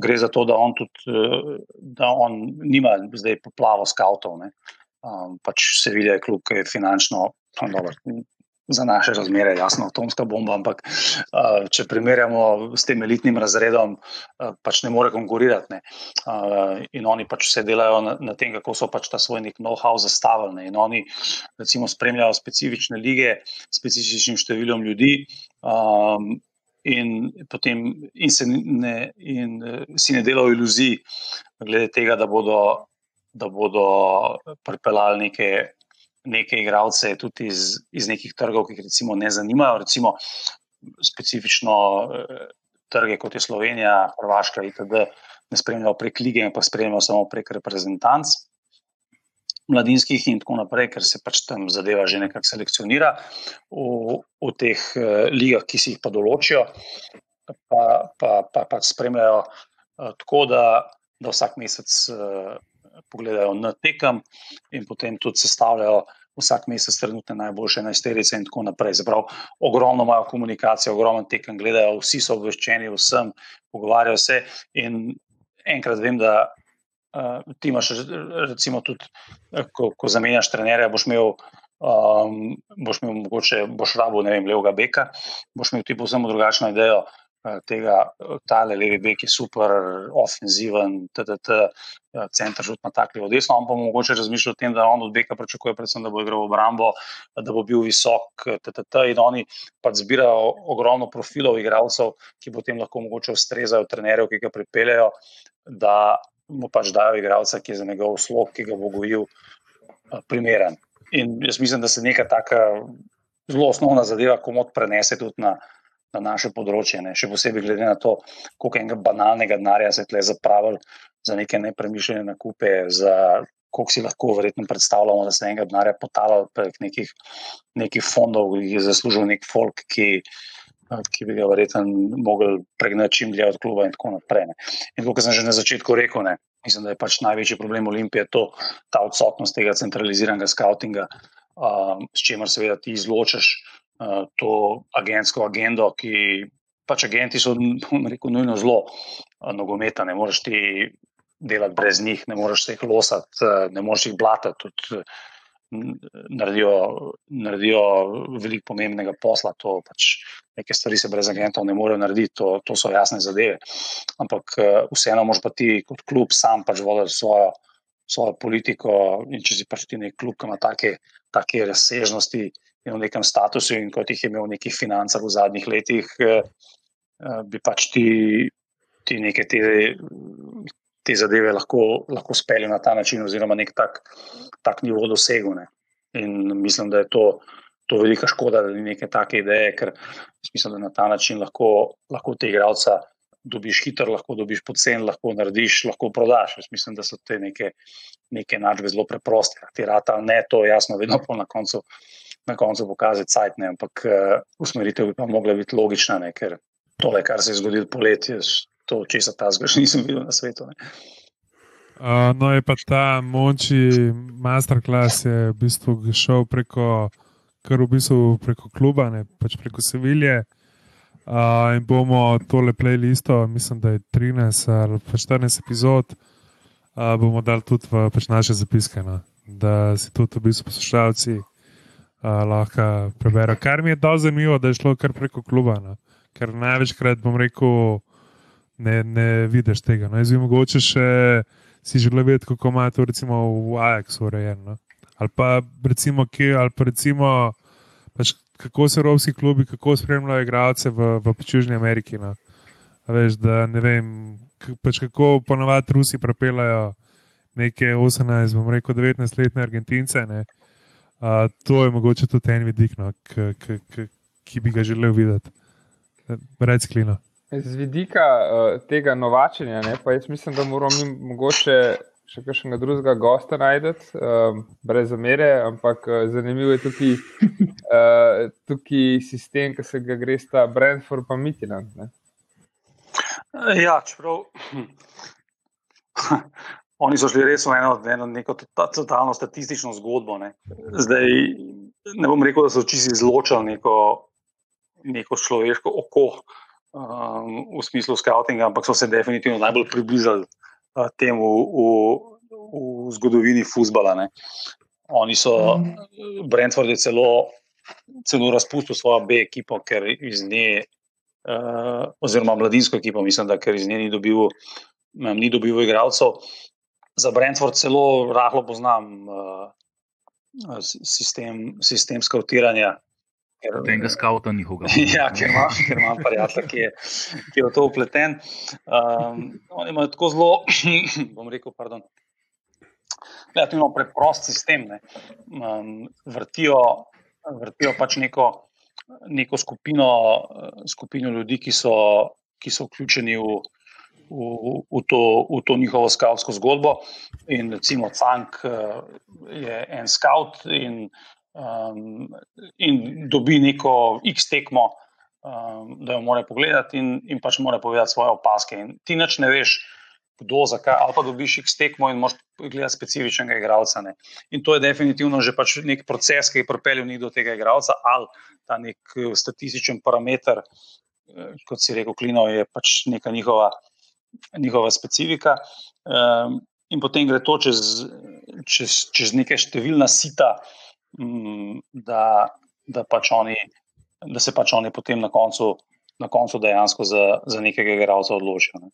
gre za to, da on tudi, uh, da on nima zdaj poplavo skavtov. Um, pač se vidi, da je kljub finančno, dobro, za naše razmere, jasno, atomska bomba, ampak uh, če primerjamo s tem elitnim razredom, uh, pač ne more konkurirati. Ne. Uh, in oni pač vse delajo na, na tem, kako so pač ta svoj nek know-how zastavili. Ne. In oni, recimo, spremljajo specifične lige, specifičnim številom ljudi. Um, In, potem, in, se ne, in si ne delajo iluzij, glede tega, da bodo, da bodo pripeljali neke neke igralce tudi iz, iz nekih trgov, ki jih recimo ne zanimajo, recimo specifično eh, trge kot je Slovenija, Hrvaška itd. ne spremljajo prek lige, pa spremljajo samo prek reprezentanc. Mladinskih in tako naprej, ker se pač tam zadeva že nekako selekcionira v, v teh uh, ligah, ki si jih pa določijo, pa pa, pa, pa spremljajo uh, tako, da, da vsak mesec uh, pogledajo na tekem in potem tudi sestavljajo vsak mesec trenutne najboljše najsterice in tako naprej. Zaprav, ogromno imajo komunikacijo, ogromno tekem gledajo, vsi so obveščeni, vsem pogovarjajo se. In enkrat vem, da uh, ti imaš, recimo, tudi, ko, ko zamenjaš trenerja, boš imel. Um, boš imel mogoče, boš rabo, ne vem, levega beka, boš imel ti povsem drugačno idejo, Eh, tega, tale levi bek je super, ofenziven, TTT, eh, center žut na takli od desno, on pa mogoče razmišlja o tem, da on od beka pričakuje predvsem, da bo igral v obrambo, da bo bil visok, TTT in oni pa zbirajo ogromno profilov igralcev, ki potem lahko mogoče ustrezajo trenerjev, ki ga pripeljajo, da mu pač dajo igralca, ki je za njegov slog, ki ga bo gojil, eh, primeren. In jaz mislim, da se neka taka zelo osnovna zadeva komod prenese tudi na na naše področje. Ne. Še posebej glede na to, koliko enega banalnega denarja se tle zapravili za neke nepremišljene nakupe, za koliko si lahko verjetno predstavljamo, da se enega denarja potavlja prek nekih, nekih fondov, ki je zaslužil nek folk, ki, ki bi ga verjetno mogli pregnati čim dlje od kluba in tako naprej. Ne. In kot sem že na začetku rekel, ne, mislim, da je pač največji problem Olimpije to, ta odsotnost tega centraliziranega skautinga, um, s čimer seveda ti izločaš to agentsko agendo, ki pač agenti so, rekel, nujno zelo uh, nogometa, ne moreš ti delati brez njih, ne moreš jih losati, uh, ne moreš jih blatati. Tudi, Naredijo, naredijo veliko pomembnega posla, to pač neke stvari se brez agentov ne morejo narediti, to, to so jasne zadeve. Ampak vseeno, moš pa ti kot klub sam pač voditi svojo, svojo politiko. In če si pač ti nek klub, ki ima take, take razsežnosti, in v nekem statusu, in kot jih je imel v nekih financah v zadnjih letih, eh, eh, bi pač ti, ti neke te, te zadeve lahko, lahko speljali na ta način, oziroma nek tak, tak nivo dosegel. Ne. In mislim, da je to, to velika škoda, da ni neke take ideje, ker mislim, da na ta način lahko, lahko te igralca. Dobiš hitro, lahko dobiš pocen, lahko narediš, lahko prodaš. Jaz mislim, da so te neke, neke načbe zelo preproste. Ti rata, ne to, jasno, vedno po na koncu na koncu pokazati sajtne, ampak uh, usmeritev bi pa mogla biti logična, ne? ker tole, kar se je zgodilo poletje, to, če se ta zgodi, nisem videl na svetu. Uh, no, je pa ta moči masterclass, je v bistvu šel preko kar v bistvu preko kluba, ne pač preko Sevilje. Uh, in bomo tole playlisto, mislim, da je 13 ali 14 epizod, uh, bomo dali tudi v pač naše zapiske, no? da si tudi v bistvu poslušalci uh, lahko preberejo. Kar mi je dal zanimivo, da je šlo kar preko kluba, no? ker največkrat bom rekel, ne, ne vidiš tega. No? Jaz bi mogoče še si želel vedeti, kako ima to recimo v Ajaxu urejeno. No? Ali pa recimo, kje, ali pa recimo. Pač kako so evropski klubi, kako spremljajo igralce v, v Južni Ameriki. No. Veš, da ne vem, pač kako ponovadi Rusi propelajo neke 18, bom rekel, 19-letne Argentince. Uh, to je mogoče tudi en vidik, no, k, k, k, ki bi ga želel videti. Reci, klino. Z vidika uh, tega novačenja, ne, pa jaz mislim, da moramo mi mogoče še kakšnega drugega gosta najdete, um, brez zamere, ampak uh, zanimivo je tukaj, uh, tukaj sistem, ki se ga gre sta Brentford pa Midland. Ja, čeprav. Oni so šli res v eno, eno neko totalno statistično zgodbo. Ne. Zdaj, ne bom rekel, da so čisto izločili neko, neko človeško oko um, v smislu scoutinga, ampak so se definitivno najbolj približali temu v, v zgodovini futbola. Oni so, mm. Brentford je celo, celo razpustil svojo B ekipo, ker iz nje, uh, oziroma mladinsko ekipo, mislim, da ker iz nje ni dobil, ni dobil igralcev. Za Brentford celo rahlo poznam uh, sistem, sistem skautiranja. Tega skauta ni hoga. (laughs) Ja, ker imam, ker imam prijatelja, ki, ki je v to upleten. Um, oni imajo tako zelo, (clears throat) bom rekel, pardon. Relativno preprost sistem. Um, vrtijo, vrtijo pač neko, neko skupino, skupino ljudi, ki so, ki so vključeni v, v, v, to, v to njihovo skavtsko zgodbo. In recimo, Cank je en skavt in um, in dobi neko X tekmo, um, da jo mora pogledati in, in pač mora povedati svoje opaske. In ti noč ne veš, kdo, zakaj, ali pa dobiš X tekmo in moraš gledati specifičnega igralca. Ne. In to je definitivno že pač nek proces, ki je pripeljal njih do tega igralca, ali ta nek eh, statističen parameter, eh, kot si rekel, Klino, je pač neka njihova. Njihova specifika, um, in potem gre to čez, čez, čez nekaj številna sita, Mm, da, da, pač oni, da se pač oni potem na koncu, na koncu dejansko za, za nekega igralca odločijo. Ne.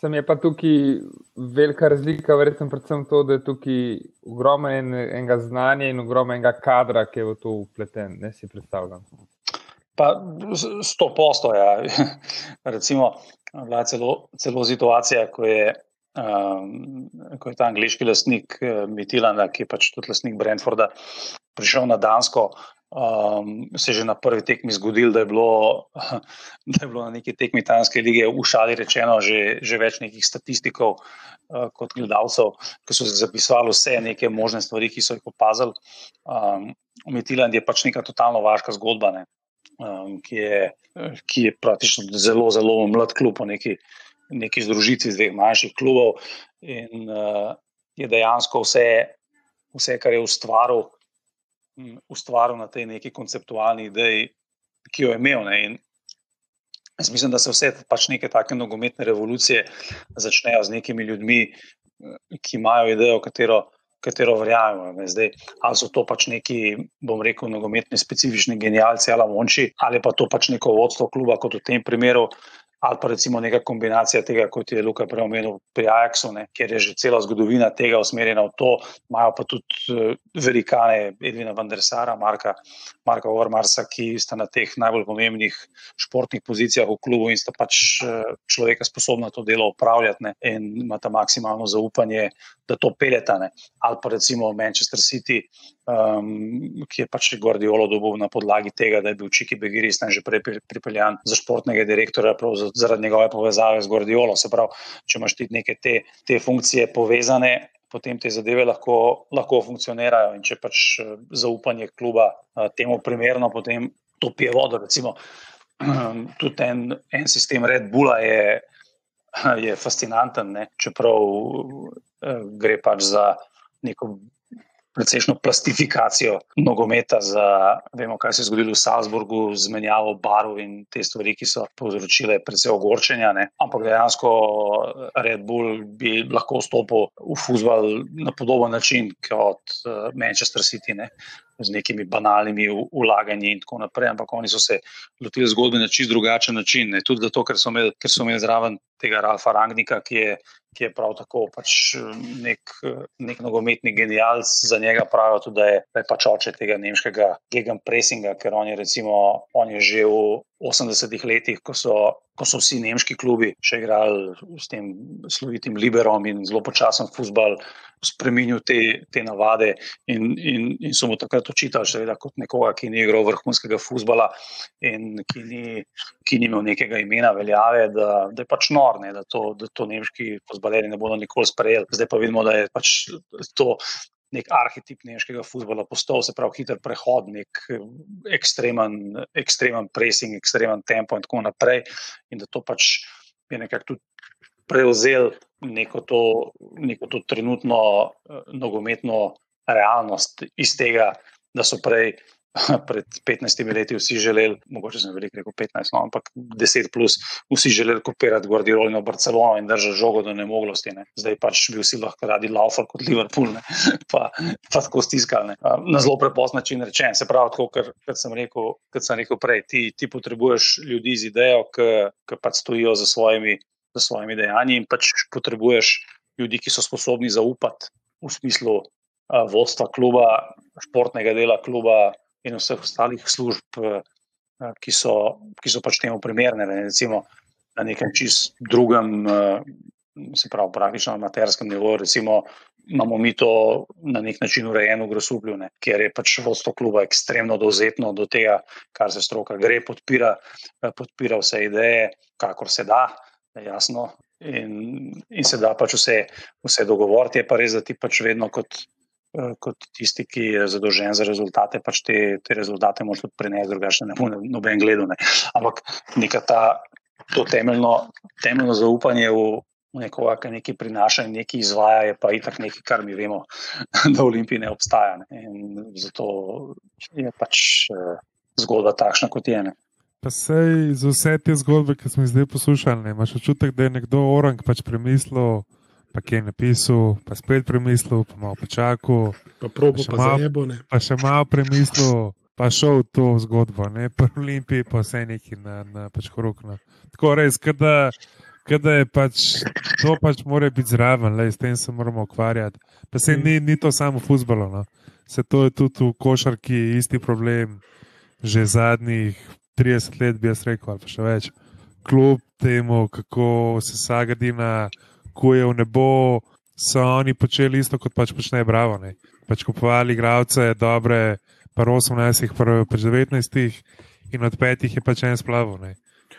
Sem je pa tukaj velika razlika, verjetno predvsem to, da je tukaj ogromno en, enega znanja in ogromno enega kadra, ki je v to upleten, ne si predstavljam. Pa sto posto, ja. (laughs) Recimo, bila je celo, celo situacija, ko je Um, ko je ta angliški lastnik uh, Mitilanda, ki je pač tudi lastnik Brentforda, prišel na Dansko, um, se je že na prvi tekmi zgodil, da je bilo, (laughs) da je bilo na neki tekmi Tanske lige v šali rečeno že, že več nekih statistikov uh, kot gledalcev, ki so zapisovali vse neke možne stvari, ki so jih opazili. Um, Mitiland je pač neka totalno vaška zgodba, ne, um, ki, je, ki je praktično zelo, zelo mlad klub po neki neki združitvi dveh manjših klubov in uh, je dejansko vse, vse, kar je ustvaril, um, ustvaril na tej neki konceptualni ideji, ki jo je imel. Ne, Jaz mislim, da se vse pač neke take nogometne revolucije začnejo z nekimi ljudmi, ki imajo idejo, katero, katero verjamemo. Zdaj, ali so to pač neki, bom rekel, nogometni specifični genijalci ali monči, ali pa to pač neko vodstvo kluba, kot v tem primeru, ali pa recimo neka kombinacija tega, kot je Luka prej omenil pri Ajaxu, ne, kjer je že cela zgodovina tega usmerjena v to, imajo pa tudi uh, velikane Edvina Vandersara, Marka, Marka Ormarsa, ki sta na teh najbolj pomembnih športnih pozicijah v klubu in sta pač uh, človeka sposobna to delo upravljati ne, in imata maksimalno zaupanje, da to peljeta. Ne. Ali pa recimo Manchester City, um, ki je pač Guardiolo dobil na podlagi tega, da je bil Čiki Begiris tam že prej pripeljan za športnega direktorja, zaradi njegove povezave z Guardiolo. Se pravi, če imaš ti neke te, te funkcije povezane. Potem te zadeve lahko, lahko funkcionirajo, in če pač eh, zaupanje kluba eh, temu primerno, potem to pije vodo. Recimo, (clears throat) tudi en, en sistem Red Bulla je, je fascinanten, ne? čeprav gre pač za neko precejšno plastifikacijo nogometa. Za, vemo, kaj se je zgodilo v Salzburgu z menjavo barov in te stvari, ki so povzročile precej ogorčenja. Ne. Ampak dejansko Red Bull bi lahko vstopil v futbol na podoben način kot uh, Manchester City. Ne z nekimi banalnimi ulaganji in tako naprej, ampak oni so se lotili zgodbe na čist drugačen način. Ne. Tudi zato, ker so imeli, ker so imeli zraven tega Ralfa Rangnika, ki je, ki je prav tako pač nek, nek nogometni genijalc, za njega pravijo tudi, da je, da je pač oče tega nemškega gegenpressinga, ker on je, recimo, on je že v 80-ih letih, ko so, ko so vsi nemški klubi še igrali s tem slovitim liberom in zelo počasen futbal spremenil te, te navade in, in, in so mu takrat očitali, seveda, kot nekoga, ki ni igral vrhunskega futbola in ki ni, ki ni imel nekega imena veljave, da, da je pač nor, ne, da, da to nemški futbaleri ne bodo nikoli sprejeli. Zdaj pa vidimo, da je pač to. Nek arhetip nemškega futbola postal, se pravi, hiter prehod, nek ekstremen, ekstremen pressing, ekstremen tempo, in tako naprej. In da to pač je nekako tudi prevzel neko to, neko to trenutno uh, nogometno realnost iz tega, da so prej. (laughs) Pred 15 leti vsi želeli, mogoče sem veliko rekel 15, no, ampak 10 plus, vsi želeli kopirati Guardiolo in Barcelono in držati žogo do nemoglosti. Ne. Zdaj pač bi vsi lahko radi laufali kot Liverpool, ne. (laughs) pa, pa tako stiskali. Na zelo prepost način rečen. Se pravi, tako, ker, ker sem, rekel, sem rekel prej, ti, ti potrebuješ ljudi z idejo, ki pač stojijo za svojimi za svojimi dejanji in pač potrebuješ ljudi, ki so sposobni zaupati v smislu vodstva kluba, športnega dela kluba in vseh ostalih služb, uh, ki, so, ki so pač temu primerne. Ne, recimo na nekem čist drugem, uh, se pravi, praktično na materskem nivoju. Recimo, Imamo mi to na nek način urejeno v Grosuplju, ne, kjer je pač vodstvo kluba ekstremno dovzetno do tega, kar se stroka gre, podpira, podpira vse ideje, kakor se da jasno. In, in se da pač vse, vse dogovoriti, je pa res, da ti pač vedno kot, eh, kot tisti, ki je zadolžen za rezultate, pač te, te rezultate moš tudi prenesti, drugače ne bo noben gledal. Ne. Ampak neka ta, to temeljno, temeljno zaupanje v nekoga, ki nekaj prinaša in nekaj izvaja, je pa itak nekaj, kar mi vemo, (laughs) da v Olimpiji ne obstaja. Ne. In zato je pač eh, zgodba takšna, kot je. Ne. Pa sej za vse te zgodbe, ki smo jih zdaj poslušali, ne? imaš občutek, da je nekdo orang pač premislil, pa ki je napisal, pa spet premislil, pa malo počakal. Pa probo, pa, pa, mal, nebo, pa še malo premislil, pa šel v to zgodbo, ne pa v Olimpiji, pa vse neki na, na pač korokno. Tako res, kada, kada je pač to pač mora biti zraven, le s tem se moramo ukvarjati. Pa se mm. ni, ni to samo v futbalu, no? se to je tudi v košarki isti problem. Že zadnjih 30 let, bi jaz rekel, ali pa še več. Kljub temu, kako se Sagadina kuje v nebo, so oni počeli isto kot pač počne Bravo. Ne? Pač kupovali igralce, dobre, pa 18, pa 19, in od petih je pač en splav.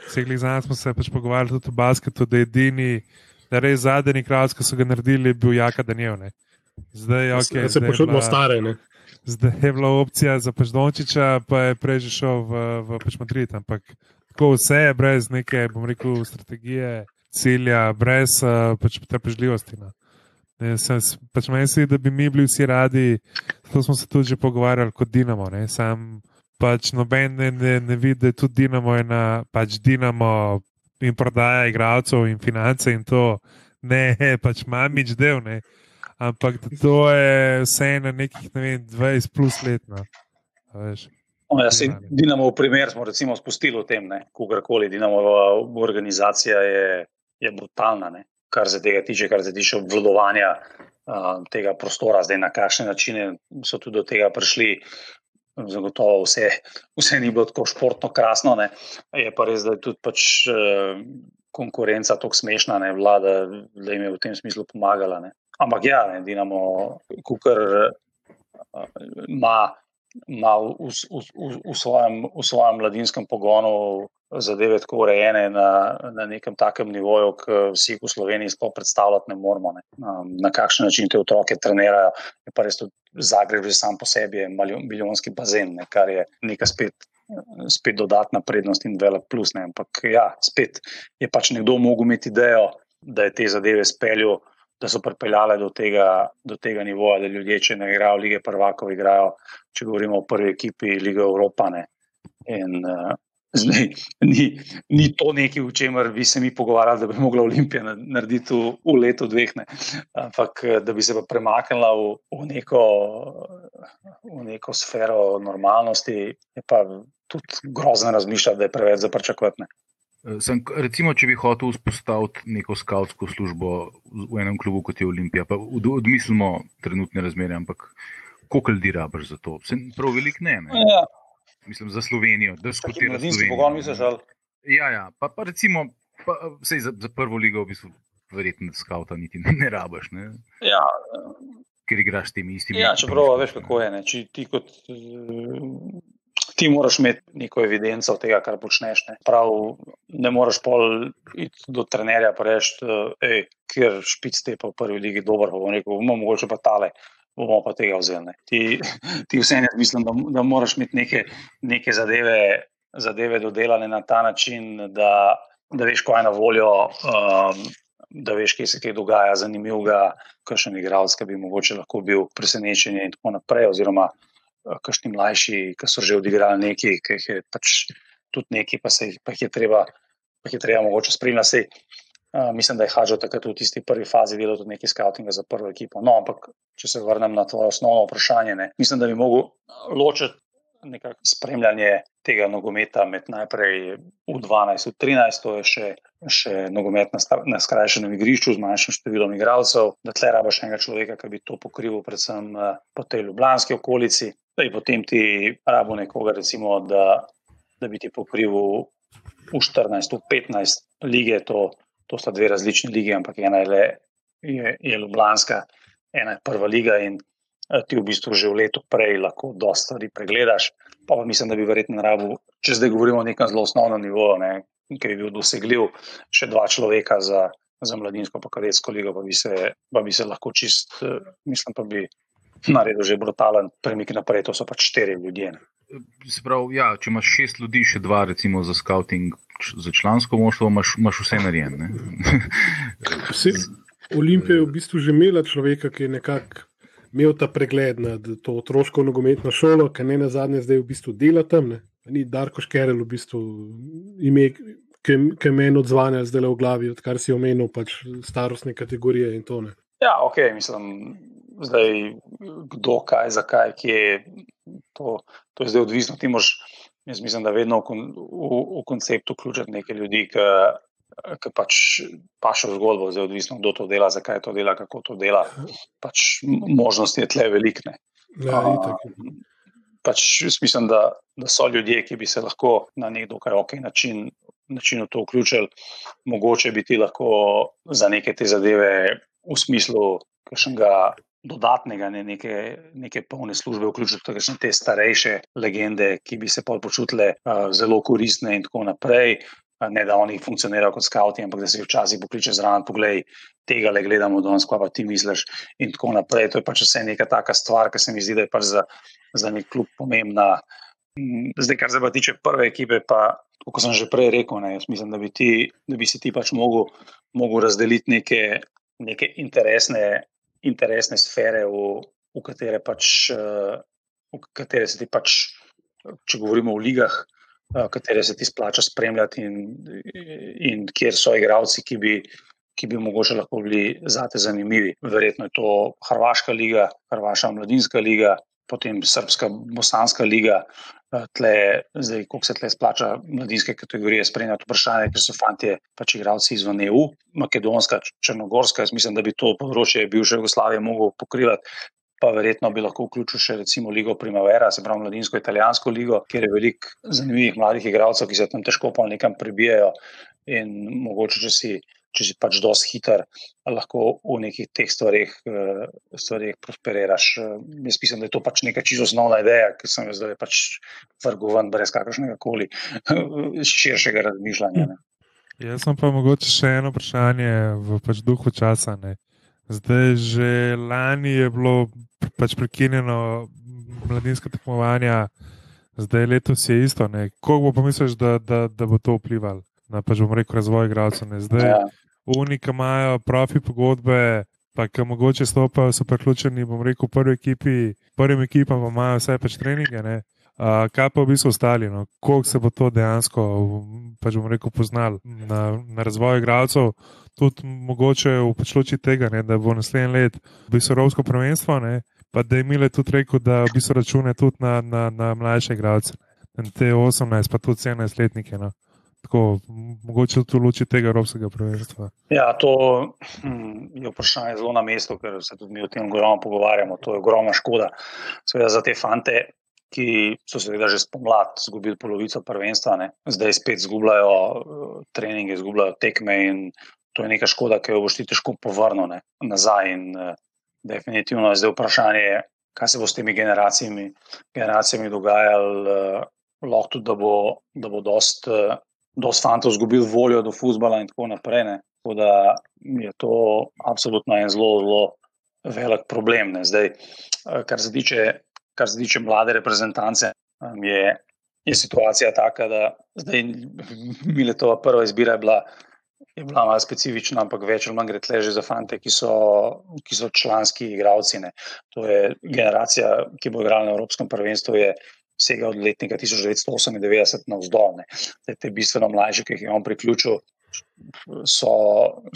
Vseh let smo se pač pogovarjali tudi o basketu, da je edini, da je res zadnji igralec, ki so ga naredili, bil Jaka Daniel. Zdaj, okay, zdaj se počutimo stare. Ne? zdaj je bila opcija za Paždončiča, pa je prej že šel v, v pač Madrid. Ampak tako vse je brez neke, bom rekel, strategije, cilja, brez uh, pač trpežljivosti. No. Pač meni se da bi mi bili vsi radi, to smo se tudi že pogovarjali kot Dinamo. Ne. Sam pač noben ne, ne, ne vidi, da je tudi Dinamo ena, pač Dinamo in prodaja igralcev in finance in to. Ne, (laughs) pač mamič del. Ne ampak to je vse na nekih ne vem, 20 plus let. No. No, ja, Dinamo v primer smo recimo spustili v tem, kogarkoli. Dinamova organizacija je, je brutalna, ne? kar se tega tiče, kar se tiče obvladovanja uh, tega prostora, zdaj na kakšne načine so tudi do tega prišli. Zagotovo vse, vse ni bilo tako športno krasno, ne? je pa res, da je tudi pač, uh, konkurenca tako smešna, ne? vlada, da jim je v tem smislu pomagala. Ne? Ampak ja, ne, Dinamo, kukar ima, ima v, v, v, v, svojem, v svojem mladinskem pogonu zadeve tako urejene na, na nekem takem nivoju, ki vsi v Sloveniji sploh predstavljati ne moramo. Ne. Na kakšen način te otroke trenirajo, je pa res tudi Zagreb že sam po sebi milijonski bazen, ne, kar je nekaj spet. Spet dodatna prednost in velik plus. Ne. Ampak, ja, spet je pač nekdo mogel imeti idejo, da je te zadeve speljal da so pripeljale do tega, do tega nivoja, da ljudje, če ne igrajo lige prvakov, igrajo, če govorimo o prvi ekipi lige Evropane. In uh, zdaj ni, ni to nekaj, o čemer bi se mi pogovarjali, da bi mogla Olimpija narediti v, v letu dveh, ne. ampak da bi se pa premaknila v, v, neko, v neko sfero normalnosti, je pa tudi grozno razmišljati, da je preveč za pričakovati. Sem, recimo, če bi hotel vzpostaviti neko skautsko službo v enem klubu kot je Olimpija, pa odmislimo trenutne razmere, ampak koliko ljudi rabiš za to? Sem prav velik ne. ne? Ja. Mislim za Slovenijo, da skutira Slovenijo. Pogon, misliš, ja, ja, pa, pa recimo, pa, sej, za, za prvo ligo v bistvu verjetno skauta niti ne, ne rabiš. Ne? Ja. Ker igraš s temi istimi. Ja, čeprav veš, kako je. Ne? Če ti kot ti moraš imeti neko evidenco tega, kar počneš. Ne, Prav, ne moreš pol iti do trenerja in reči, ker špic te pa v prvi ligi dober, pa bomo rekel, bomo mogoče pa tale. Bomo pa tega vzeli. Ti, (laughs) ti vse ne mislim, da, da moraš imeti neke, neke zadeve, zadeve dodelane na ta način, da, da veš, kaj je na voljo, um, da veš, kje se kaj dogaja, zanimivo, kakšen igralec bi mogoče lahko bil presenečen in tako naprej. Oziroma, Eh, kakšni mlajši, ki so že odigrali nekaj, ki jih je pač tudi nekaj, pa se jih, pa jih je treba, pa jih je treba mogoče spremljati. Uh, mislim, da je Hadžo takrat v tisti prvi fazi videl tudi nekaj skautinga za prvo ekipo. No, ampak če se vrnem na to osnovno vprašanje, ne, mislim, da bi mogel ločiti nekako spremljanje tega nogometa med najprej v 12, v 13, to je še, še nogomet na, na skrajšanem igrišču z manjšim številom igralcev, da tle rabaš enega človeka, ki bi to pokrival, predvsem uh, po tej ljubljanski okolici. Da je potem ti rabo nekoga, recimo, da, da bi ti pokril v 14, v 15 lige. To, to sta dve različni lige, ampak ena je, le, je, je Ljubljanska, ena je prva liga in ti v bistvu že v letu prej lahko dosta stvari pregledaš. Pa, pa mislim, da bi verjetno rabo, če zdaj govorimo o nekem zelo osnovnem nivoju, ne, ki bi bil dosegljiv, še dva človeka za, za mladinsko, pa pa bi se, pa bi se lahko čist, mislim, pa bi naredil že brutalen premik naprej, to so pač štiri ljudje. Prav, ja, če imaš šest ljudi, še dva, recimo za scouting, za člansko moštvo, imaš, imaš vse narejeno. (laughs) Olimpija je v bistvu že imela človeka, ki je nekako imel ta pregled nad to otroško nogometno šolo, ki ne na zadnje zdaj v bistvu dela tam. Ne? Ni Darko Škerel v bistvu ime, ki me je odzvanjal zdaj v glavi, odkar si omenil pač starostne kategorije in to ne. Ja, ok, mislim zdaj, kdo, kaj, zakaj, kje je to, to je zdaj odvisno. Ti moš, jaz mislim, da vedno v, v, v konceptu vključiti nekaj ljudi, ki, ki pač pašo zgodbo, zdaj odvisno, kdo to dela, zakaj to dela, kako to dela. Pač možnosti je tle velikne. Ja, pač mislim, da, da so ljudje, ki bi se lahko na nek dokaj ok način. Način v to vključili, mogoče bi ti lahko za neke te zadeve, v smislu, kakšnega dodatnega, ne neke, neke polne službe, vključiti tudi te starejše legende, ki bi se počutile uh, zelo koristne in tako naprej. Ne, da oni funkcionirajo kot skavti, ampak da se včasih pokliče zraven, poglej, tega le gledamo, da nas pa ti misliš. In tako naprej. To je pač vse neka taka stvar, ki se mi zdi, da je pač za, za nek klub pomembna. Mm, zdaj, kar se pa tiče prve ekipe, pa, kot sem že prej rekel, ne, mislim, da bi, ti, da bi si ti pač mogel, mogel razdeliti neke, neke interesne interesne sfere, v, v, katere pač, eh, v katere se ti pač, če govorimo o ligah, eh, katere se ti splača spremljati, in, in kjer so igravci, ki bi. Ki bi mogoče lahko bili zate zanimivi. Verjetno je to Hrvaška liga, Hrvaška mladinska liga, potem Srpska, Bosanska liga, eh, tle, zdaj, koliko se tle splača mladinske kategorije, spremljati vprašanje, ker so fanti pač igravci izven EU, Makedonska, Črnogorska. Jaz mislim, da bi to področje bivše Jugoslavije mogel pokrivati. Pa verjetno bi lahko vključil še recimo Ligo Primavera, se pravi Mladinsko italijansko ligo, kjer je veliko zanimivih mladih igralcev, ki se tam težko pa nekam prebijajo. In mogoče, če si če si pač dosti hiter, lahko v nekih teh stvarih, eh, stvarih prosperiraš. Eh, jaz mislim, da je to pač neka čisto osnovna ideja, ki sem jo zdaj pač vrgovan brez kakršnega koli širšega razmišljanja. Ne. Jaz sem pa mogoče še eno vprašanje v pač duhu časa. Ne. Zdaj, že lani je bilo pač prekinjeno mladinsko tekmovanje, zdaj letos je isto. Kako bo pomisliš, da, da, da bo to vplivalo na pač, rekel, razvoj igralcev? Zdaj, ja. Unika imajo profi pogodbe, pa ki mogoče stopajo, so priključeni, bom rekel, prvi ekipi, prvim ekipam, pa imajo vse pač treninge. Ne? Uh, kaj pa v bistvu ostali, no? koliko se bo to dejansko, pač bom rekel, poznal na, na razvoju igralcev, tudi mogoče v počloči tega, ne? da bo naslednji let v bistvu Evropsko prvenstvo, ne? pa da je Mile tudi rekel, da v bistvu račune tudi na, na, na mlajše igralce, na te 18, pa tudi 17 letnike. No? Tako, mogoče tudi v luči tega evropskega prvenstva. Ja, to hm, je vprašanje zelo na mestu, ker se tudi mi o tem ogromno pogovarjamo. To je ogromna škoda. Seveda za te fante, ki so seveda že spomladi izgubili polovico prvenstva, ne? zdaj spet izgubljajo uh, treninge, izgubljajo tekme in to je neka škoda, ki jo boš ti težko povrnil nazaj. In, uh, definitivno je zdaj vprašanje, kaj se bo s temi generacijami, generacijami dogajalo. Uh, Lahko tudi, da bo, da bo dost, dosti fantov izgubili voljo do futbola in tako naprej. Ne. Tako da je to absolutno en zelo, zelo velik problem. Zdaj, eh, kar, se tiče, kar se tiče mlade reprezentance, je, je situacija taka, da zdaj (laughs) Miletova prva izbira je bila. Je bila malo specifična, ampak več ali manj gre tle že za fante, ki so, ki so članski igravci. Ne. To je generacija, ki bo igrala na Evropskem prvenstvu, je vsega od letnika 1998 na vzdolj. Te bistveno mlajše, ki jih je on priključil, so,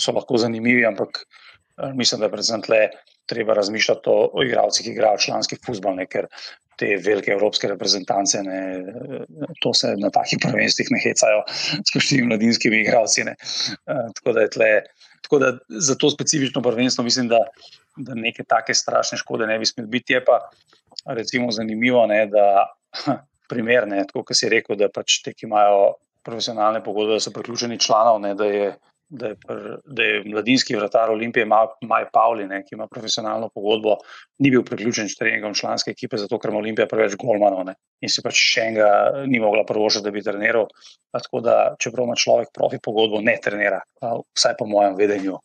so lahko zanimivi, ampak eh, mislim, da je predvsem tle treba razmišljati o, o igravcih, ki igrajo članski futbol, ker te velike evropske reprezentance, ne, eh, to se na takih prvenstvih ne hecajo s poštimi mladinskimi igravci. Ne. Eh, tako da je tle. Tako da za to specifično prvenstvo mislim, da, da neke take strašne škode ne bi smeli biti. Je pa recimo zanimivo, ne, da (laughs) primer, ne, tako kot si rekel, da pač te, ki imajo profesionalne pogodbe, da so priključeni članov, ne, da, je, da, je pr, da je mladinski vratar Olimpije, Maj Pavli, ne, ki ima profesionalno pogodbo, ni bil priključen treningom članske ekipe, zato ker ima Olimpija preveč golmanov ne, in si pač še enega ni mogla prvošati, da bi treniral. Tako da, čeprav ima človek profi pogodbo, ne trenira, vsaj po mojem vedenju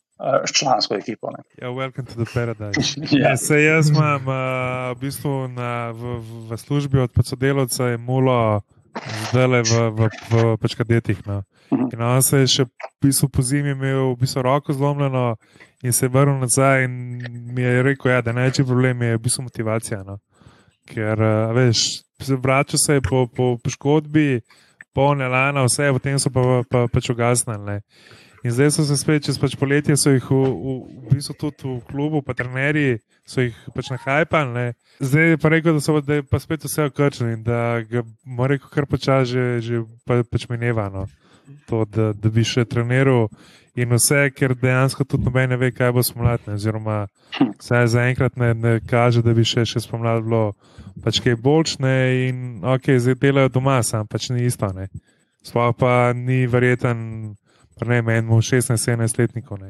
s člansko ekipo. Ne. Ja, welcome to the paradise. (laughs) ja. Ja, se jaz imam uh, v bistvu na, v, v službi od sodelavca je mulo, zdaj le v, v, v pač kadetih. No. Mhm. In on se je še v bistvu po zimi imel v bistvu roko zlomljeno in se je vrnil nazaj in mi je rekel, ja, da največji problem je v bistvu motivacija. No. Ker, uh, veš, vrača se po, po poškodbi, polne lana, vse, potem so pa, pa, pa pač ugasnili. In zdaj so se spet, čez pač poletje, so jih v, v, v bistvu tudi v klubu, pa trenerji so jih pač nahajpali. Zdaj pa rekel, da so da pa spet vse okrčili in da ga mora rekel kar počasi že, že pa, pač minevano. To, da, da bi še treniral in vse, ker dejansko tudi noben ne ve, kaj bo spomladi. Oziroma, vsaj zaenkrat ne, ne kaže, da bi še, še spomladi bilo pač kaj boljšne in ok, zdaj delajo doma, sam pač ni isto. Sploh pa ni verjeten ne menimo 16-17 letnikov.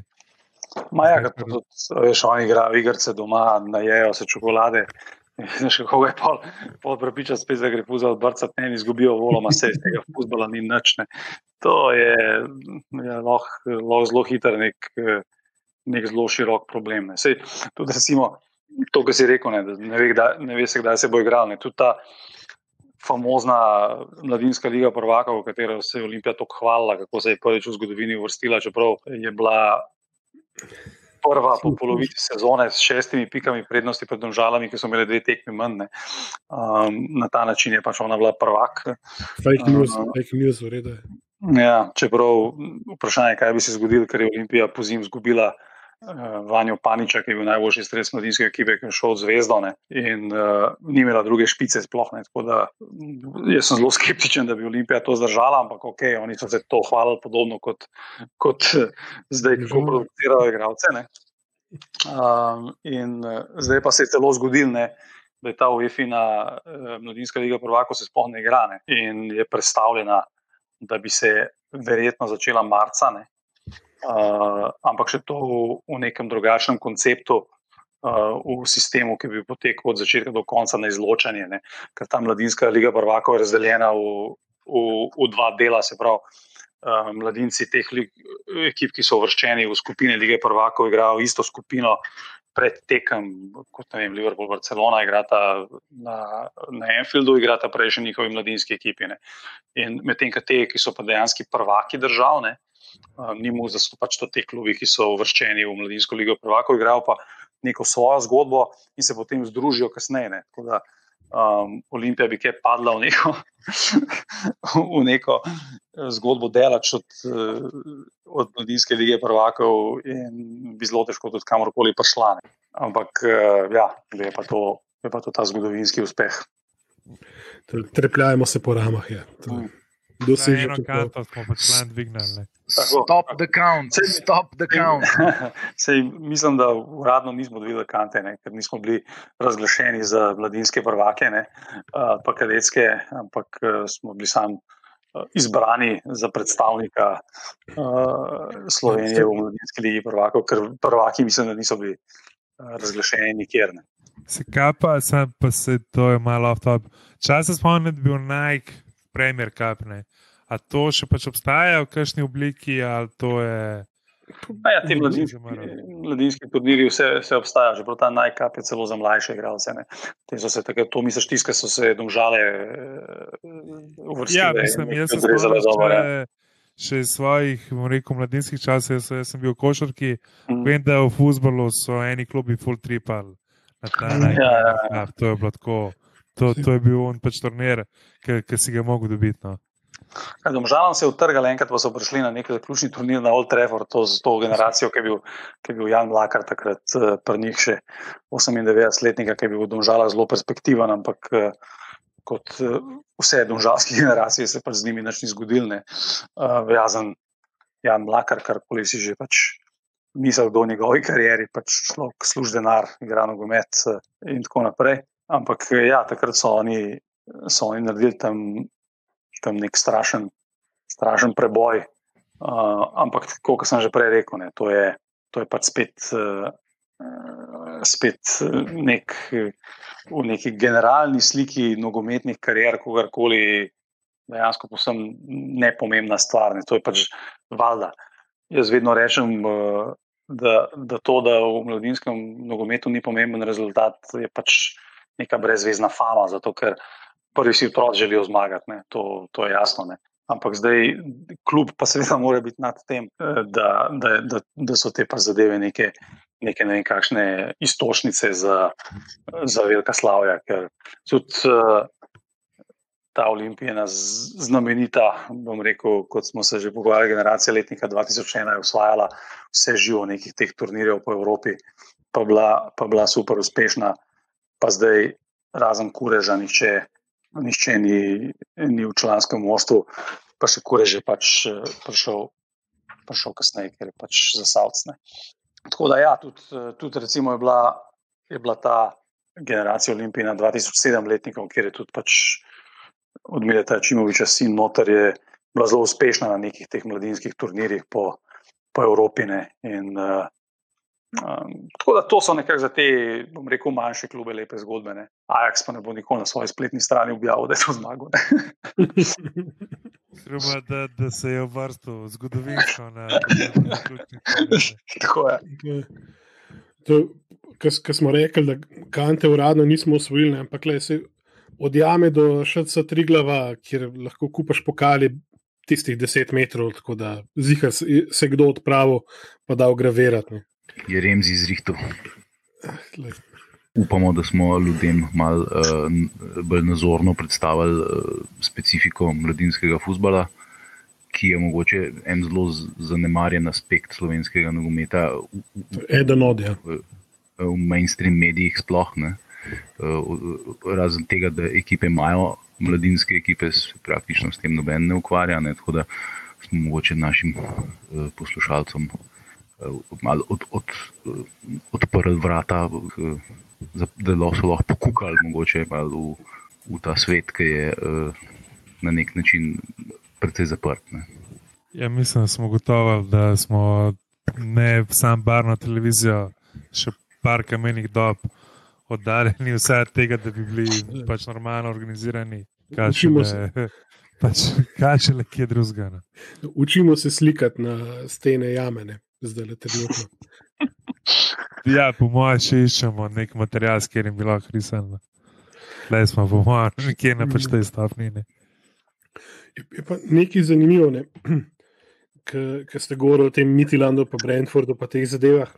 Maja, kot tudi, veš, oni igrajo igrice doma, najejo se čokolade. (laughs) Še kako je pol, pol prepričan, spet da gre fuzbol brcati, ne izgubijo voloma, se iz tega fuzbola ni načne. To je ja, lahko loh zelo hiter, nek, nek zelo širok problem. Ne. Sej, tudi recimo, to, kar si rekel, ne, ne, ve, kdaj, ne ve se, kdaj se bo igral. Ne. Tudi ta famozna mladinska liga prvaka, v katero se je Olimpija tako hvalila, kako se je prvič v zgodovini uvrstila, čeprav je bila prva po polovici sezone s šestimi pikami prednosti pred državami, ki so imeli dve tekmi manj. Um, na ta način je pač ona bila prvak. Fake news, uh, fake news, v redu. Ja, čeprav vprašanje, kaj bi se zgodilo, ker je Olimpija po zim izgubila. Eh, Vanjo Paniča, ki je bil najboljši stres mladinske ekipe, ki je šel od zvezdo ne, in uh, ni imela druge špice sploh. Ne, da, jaz sem zelo skeptičen, da bi Olimpija to zdržala, ampak ok, oni so se to hvalili podobno kot, kot zdaj, kako producirajo igralce. Um, in uh, zdaj pa se je celo zgodil, ne, da je ta UEFA uh, mladinska liga prvako se sploh ne igra ne, in je predstavljena, da bi se verjetno začela marca. Ne, uh, ampak še to v, v nekem drugačnem konceptu, uh, v sistemu, ki bi potekal od začetka do konca na izločanje. Ne? Ker ta mladinska liga Prvakov je razdeljena v, v, v dva dela, se pravi. Uh, mladinci teh lig, ekip, ki so uvrščeni v skupine lige Prvakov, igrajo isto skupino pred tekem, kot ne vem, Liverpool, Barcelona, igrata na, na Enfieldu, igrata prej še njihovi mladinski ekipi. Ne. In medtem, ki te, ki so pa dejansko prvaki državne, uh, ni mu, da so pač to te klubi, ki so uvrščeni v Mladinsko ligo prvakov, igrajo pa neko svojo zgodbo in se potem združijo kasneje. Um, Olimpija bi kaj padla v neko, (laughs) v neko zgodbo delač od, od Mladinske lige prvakov in bi zelo težko tudi kamorkoli prišla. Ne. Ampak ja, je pa, to, je pa to ta zgodovinski uspeh. Trepljajmo se po ramah. Ja. Dosežemo karto, smo pač plan dvignili. Stop the count, stop the count. (laughs) Sej, mislim, da uradno nismo dobili kante, ne, ker nismo bili razglašeni za mladinske prvake, ne, pa kadetske, ampak smo bili sami izbrani za predstavnika uh, Slovenije v mladinski ligi prvakov, ker prvaki mislim, da niso bili razglašeni nikjer. Ne. Se kapa, sem pa se to je malo off top. Čas se spomnim, da je bil Nike premier kapne. A to še pač obstaja v kakšni obliki, ali to je. Pa ja, ti mladinski, mladinski turniri, vse, vse obstaja, že ta najkap je celo za mlajše igralce. Tako, to misliš, tiskaj so se domžale uvrstile. Ja, mislim, jaz sem zelo dobro. Še iz svojih, rekel, mladinskih časov, jaz, jaz sem bil v košarki, mm. vem, da v futbolu so eni klubi full tripal. Ja, ja, ja. To je bilo tako. To, to je bil on pač turnir, ki si ga mogel dobiti. No. Domžalam se je utrgal, enkrat pa so prišli na neki zaključni turnir na Old Trafford, to z to generacijo, ki je bil, ki je bil Jan Lakar takrat uh, pri njih še 98-letnika, ki je bil v Domžalah zelo perspektiven, ampak uh, kot uh, vse domžalske (laughs) generacije se pač z njimi nič ni zgodil. Uh, jazen Jan Lakar, karkoli si že pač misel do njegovi karieri, pač človek služi denar, igra nogomet in tako naprej. Ampak ja, takrat so oni, so oni naredili tam tam nek strašen, strašen preboj. Uh, ampak, kot sem že prej rekel, ne, to, je, to je pač spet, uh, spet nek, v neki generalni sliki nogometnih karier, kogarkoli, dejansko posebno nepomembna stvar. Ne, to je pač valjda. Jaz vedno rečem, uh, da, da to, da v mladinskem nogometu ni pomemben rezultat, je pač neka brezvezna fama. Zato, ker prvi si otroci želijo zmagati, to, to je jasno. Ne? Ampak zdaj, kljub pa seveda mora biti nad tem, eh, da, da, da, da so te pa zadeve neke, neke ne vem, kakšne istočnice za, za velika slavja. Ker tudi uh, ta olimpijana znamenita, bom rekel, kot smo se že pogovarjali, generacija letnika 2001 je osvajala vse živo nekih teh turnirjev po Evropi, pa bila, pa bila super uspešna, pa zdaj razen kureža, nihče nišče ni, ni v članskem mostu, pa še kure že pač prišel, prišel kasneje, ker je pač za savcne. Tako da, ja, tudi, tudi recimo je bila, je bila ta generacija Olimpijina 2007 letnikov, kjer je tudi pač od Mileta Čimoviča sin noter, je bila zelo uspešna na nekih teh mladinskih turnirjih po, po Evropi. Ne, in, uh, Um, tako da to so nekako za te, bom rekel, manjše klube, lepe zgodbe. Ne. Ajax pa ne bo nikoli na svoji spletni strani objavil, da je to zmagal. Treba, da, da se je vrstil zgodovinsko. (laughs) Tako je. Kar smo rekli, da kante uradno nismo usvojili, ampak le se odjame do šrca tri glava, kjer lahko kupaš pokali tistih deset metrov, tako da zihar se kdo odpravil, pa da ogravirati je Remzi zrihtel. Upamo, da smo ljudem malo uh, bolj nazorno predstavili uh, specifiko mladinskega futbola, ki je mogoče en zelo zanemarjen aspekt slovenskega nogometa. Eden od ja. V, v mainstream medijih sploh ne. Uh, razen tega, da ekipe imajo mladinske ekipe, se praktično s tem noben ne ukvarja. Ne, tako da smo mogoče našim uh, poslušalcem malo od, od, odprli vrata, da so lahko pokukali mogoče v, v ta svet, ki je na nek način precej zaprt. Ne. Ja, mislim, da smo gotovi, da smo ne samo barno televizijo, še par kamenih dob oddaljeni vse od tega, da bi bili pač normalno organizirani. Učimo se. Pač, kaj če le kje drugega. Učimo se slikati na stene jamene zdaj le trenutno. (laughs) ja, po mojem, še iščemo nek material, kjer je bilo risano. Le smo, po mojem, nekje na pač tej stopni. Ne. Je, je pa nekaj zanimivo. Ne? (clears throat) ki ste govorili o tem Mitilandu, pa Brentfordu, pa teh zadevah,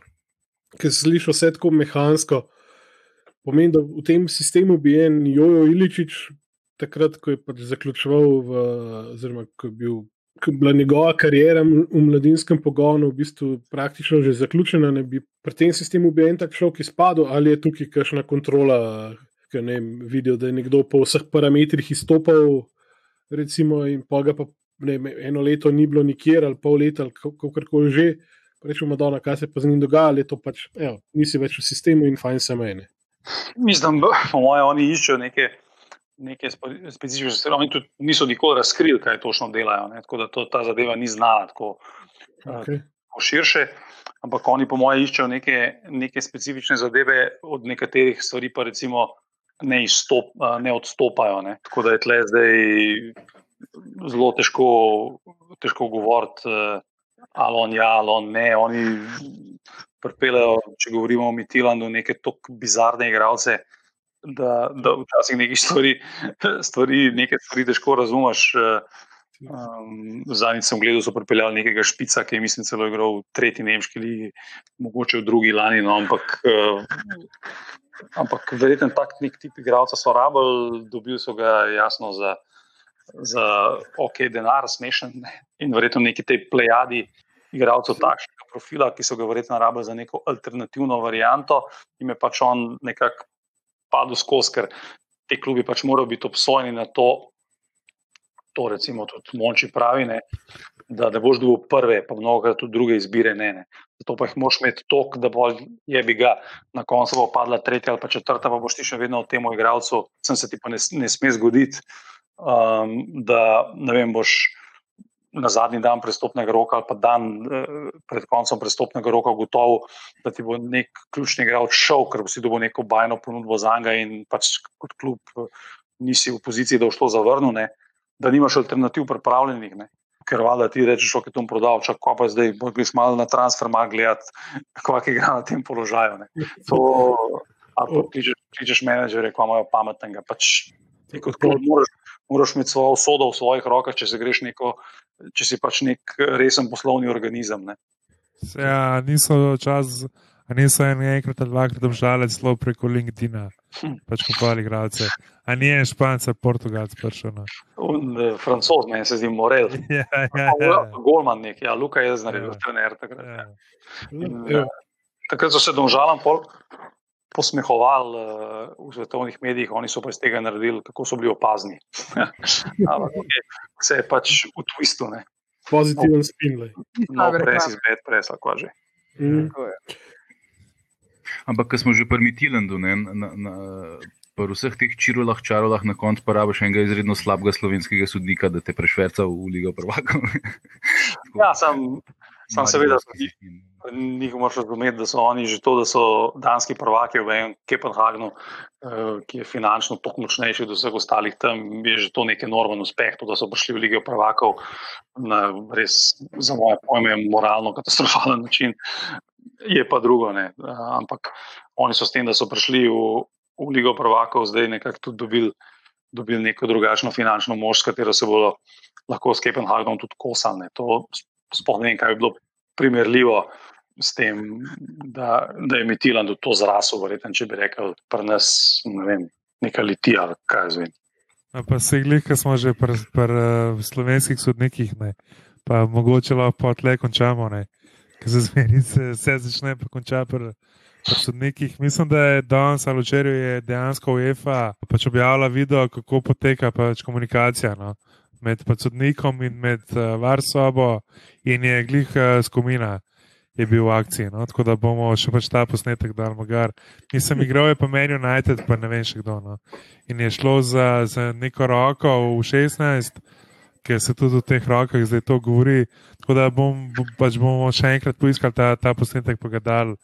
ki se sliši vse tako mehansko. Pomeni, da v tem sistemu bi en Jojo Iličič, takrat, ko je pač zaključoval, v, oziroma ko je bil. Je bila njegova karijera v mladinskem pogonu, v bistvu praktično že zaključena, ne bi pri tem sistemu bi en tak šok izpadel, ali je tukaj kakšna kontrola, ki ne vidijo, da je nekdo po vseh parametrih izstopal, recimo, in pa ga pa ne, eno leto ni bilo nikjer, ali pol leta, ali kako koli že, rečemo, da kaj se pa z njim dogaja, ali to pač, evo, nisi več v sistemu in fajn se meni. Mislim, po mojem, oni iščejo neke, neke specifične stvari. Oni tudi niso nikoli razkrili, kaj točno delajo. Ne? Tako da to, ta zadeva ni znana tako, okay. tako širše. Ampak oni, po mojem, iščejo neke, neke specifične zadeve, od nekaterih stvari pa recimo ne, izstop, ne odstopajo. Ne? Tako da je tle zdaj zelo težko, težko govoriti, ali on ja, ali on ne. Oni pripeljejo, če govorimo o Mitilandu, neke tako bizarne igralce, da, da včasih nekaj stvari, (laughs) stvari, nekaj stvari težko razumeš. Um, Zadnjič sem gledal, so pripeljali nekega špica, ki je, mislim, celo igral v tretji nemški ligi, mogoče v drugi lani. No, ampak, uh, ampak verjetno tak nek tip igralca so rabili, dobili so ga jasno za, za ok, denar, smešen in verjetno neki te plejadi igralcev takšnega profila, ki so ga verjetno rabili za neko alternativno varianto, in je pač on nekako padel skozi, ker te klubi pač morajo biti obsojeni na to. To, recimo, tudi Monči pravi, ne, da ne boš dobil prve, pa mnogo tudi druge izbire. Ne, ne. Zato pa jih moš imeti toliko, da bo je bi ga na koncu bo padla tretja ali pa četrta, pa boš ti še vedno v tem igralcu, sem se ti pa ne, ne sme zgoditi, um, da ne vem, boš na zadnji dan prestopnega roka ali pa dan eh, pred koncem prestopnega roka gotovo, da ti bo nek ključni igralec šel, ker si dobil neko bajno ponudbo za njega in pač kot klub eh, nisi v poziciji, da boš to zavrnil, ne? da nimaš alternativ pripravljenih. Ne? Ker valjda ti rečeš, je to prodal, čak pa zdaj boš malo na transfer mag gledati, (laughs) kako igra na tem položaju. Ne? To, ali kličeš, kličeš menedžerje, ko imajo pametnega. Pač, kot klub moraš, moraš imeti svojo usodo v svojih rokah, če se greš neko če si pač nek resen poslovni organizem. Ne. Ja, niso čas, niso enkrat ali dvakrat obžalili zelo preko LinkedIn-a, hm. pač kupovali igralce. A ni en španc, portugalc prišel. No. Uh, Francoz, meni se zdi Morel. (laughs) ja, ja, ja. Golman nek, ja, Luka je znal, je trener takrat. Ja. In, ja. Takrat so se domžalam pol posmehovali uh, v svetovnih medijih, oni so pa iz tega naredili, kako so bili opazni. (laughs) Ampak okay, vse je pač v twistu. Ne. Pozitiven no, spin. No, pres izbed, pres, kako že. Mm. Ampak, ko smo že pri Tilandu, pri vseh teh čirolah, čarolah, na koncu pa rabiš enega izredno slabega slovenskega sodnika, da te prešverca v Ligo prvaka. ja, sem, sem seveda njih moraš razumeti, da so oni že to, da so danski prvaki v Kopenhagnu, eh, ki je finančno toliko močnejši od vseh ostalih tam, je že to nek enormen uspeh, to, da so prišli v Ligo prvakov na res, za moje pojme, moralno katastrofalen način. Je pa drugo, ne. ampak oni so s tem, da so prišli v, v Ligo prvakov, zdaj nekako tudi dobili, dobili neko drugačno finančno moč, s katero se bodo lahko s Kopenhagnom tudi kosali. To sploh ne vem, kaj bi bilo primerljivo s tem, da, da je Mitilan do to zrasel, verjetno, če bi rekel, pri nas ne vem, neka litija, kaj zveni. Pa se glih, ki smo že pri pr, uh, slovenskih sodnikih, ne? pa mogoče lahko tle končamo, ker se zmeri, se začne pa konča pri, pri sodnikih. Mislim, da je danes ali včeraj dejansko UEFA pač objavila video, kako poteka pač komunikacija. No? Med sodnikom in med uh, varsobo, in je glih uh, skomina je bil v akciji. No? Tako da bomo še pač ta posnetek dal magar. Nisem igral, je pa meni United, pa ne vem še kdo. No? In je šlo za, za neko roko v 16, ker se tudi v teh rokah zdaj to govori. Tako da bom, pač bomo še enkrat poiskali ta, ta posnetek, pa ga dal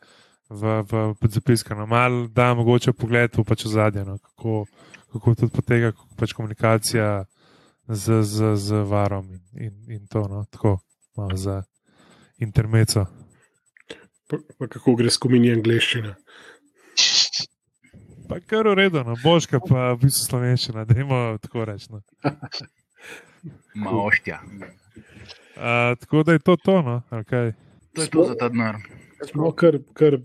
v, v podzapisko. No? Mal da mogoče pogled v pač zadnje, no? kako, kako tudi poteka pač komunikacija. Z, z, z varom in, in, in to, no, tako malo za intermeco. Pa, pa kako gre skominji angliščina. Pa kar uredno, no. božka pa v bistvu slovenščina, da ima tako rečno. Maoštja. Uh, tako da je to tono. Okay. To je to za ta denar. Smo kar, kar,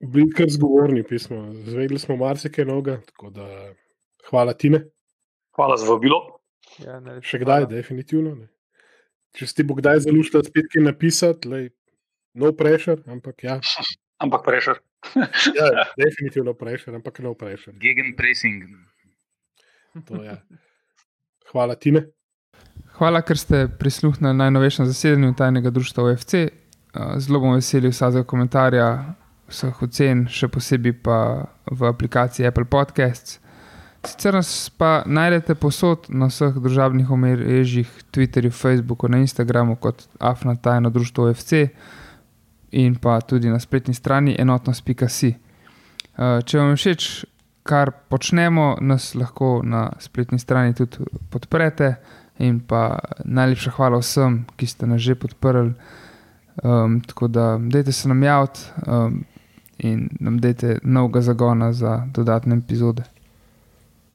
bili kar zgovorni pismo. Zvedeli smo marsikaj noga, tako da hvala ti ne. Hvala za vabilo. Ja, Še kdaj, hvala. definitivno. Ne. Če si ti bo kdaj zalušta spet kaj napisati, lej, no pressure, ampak ja. (laughs) Ampak pressure. (laughs) ja, (laughs) definitivno pressure, ampak no pressure. Gegen pressing. To, ja. Hvala ti ne. Hvala, ker ste prisluhnili najnovejšem zasedanju tajnega društva OFC. Zelo bom vesel vsakega komentarja, vseh ocen, še posebej pa v aplikaciji Apple Podcasts. Sicer nas pa najdete posod na vseh državnih omrežjih, Twitterju, Facebooku, na Instagramu kot Afna tajno društvo OFC in pa tudi na spletni strani enotnost.si. Če vam je všeč, kar počnemo, nas lahko na spletni strani tudi podprete. In pa najlepša hvala vsem, ki ste nas že podprli. Um, tako da, dajte se nam javiti um, in nam dajte novega zagona za dodatne epizode.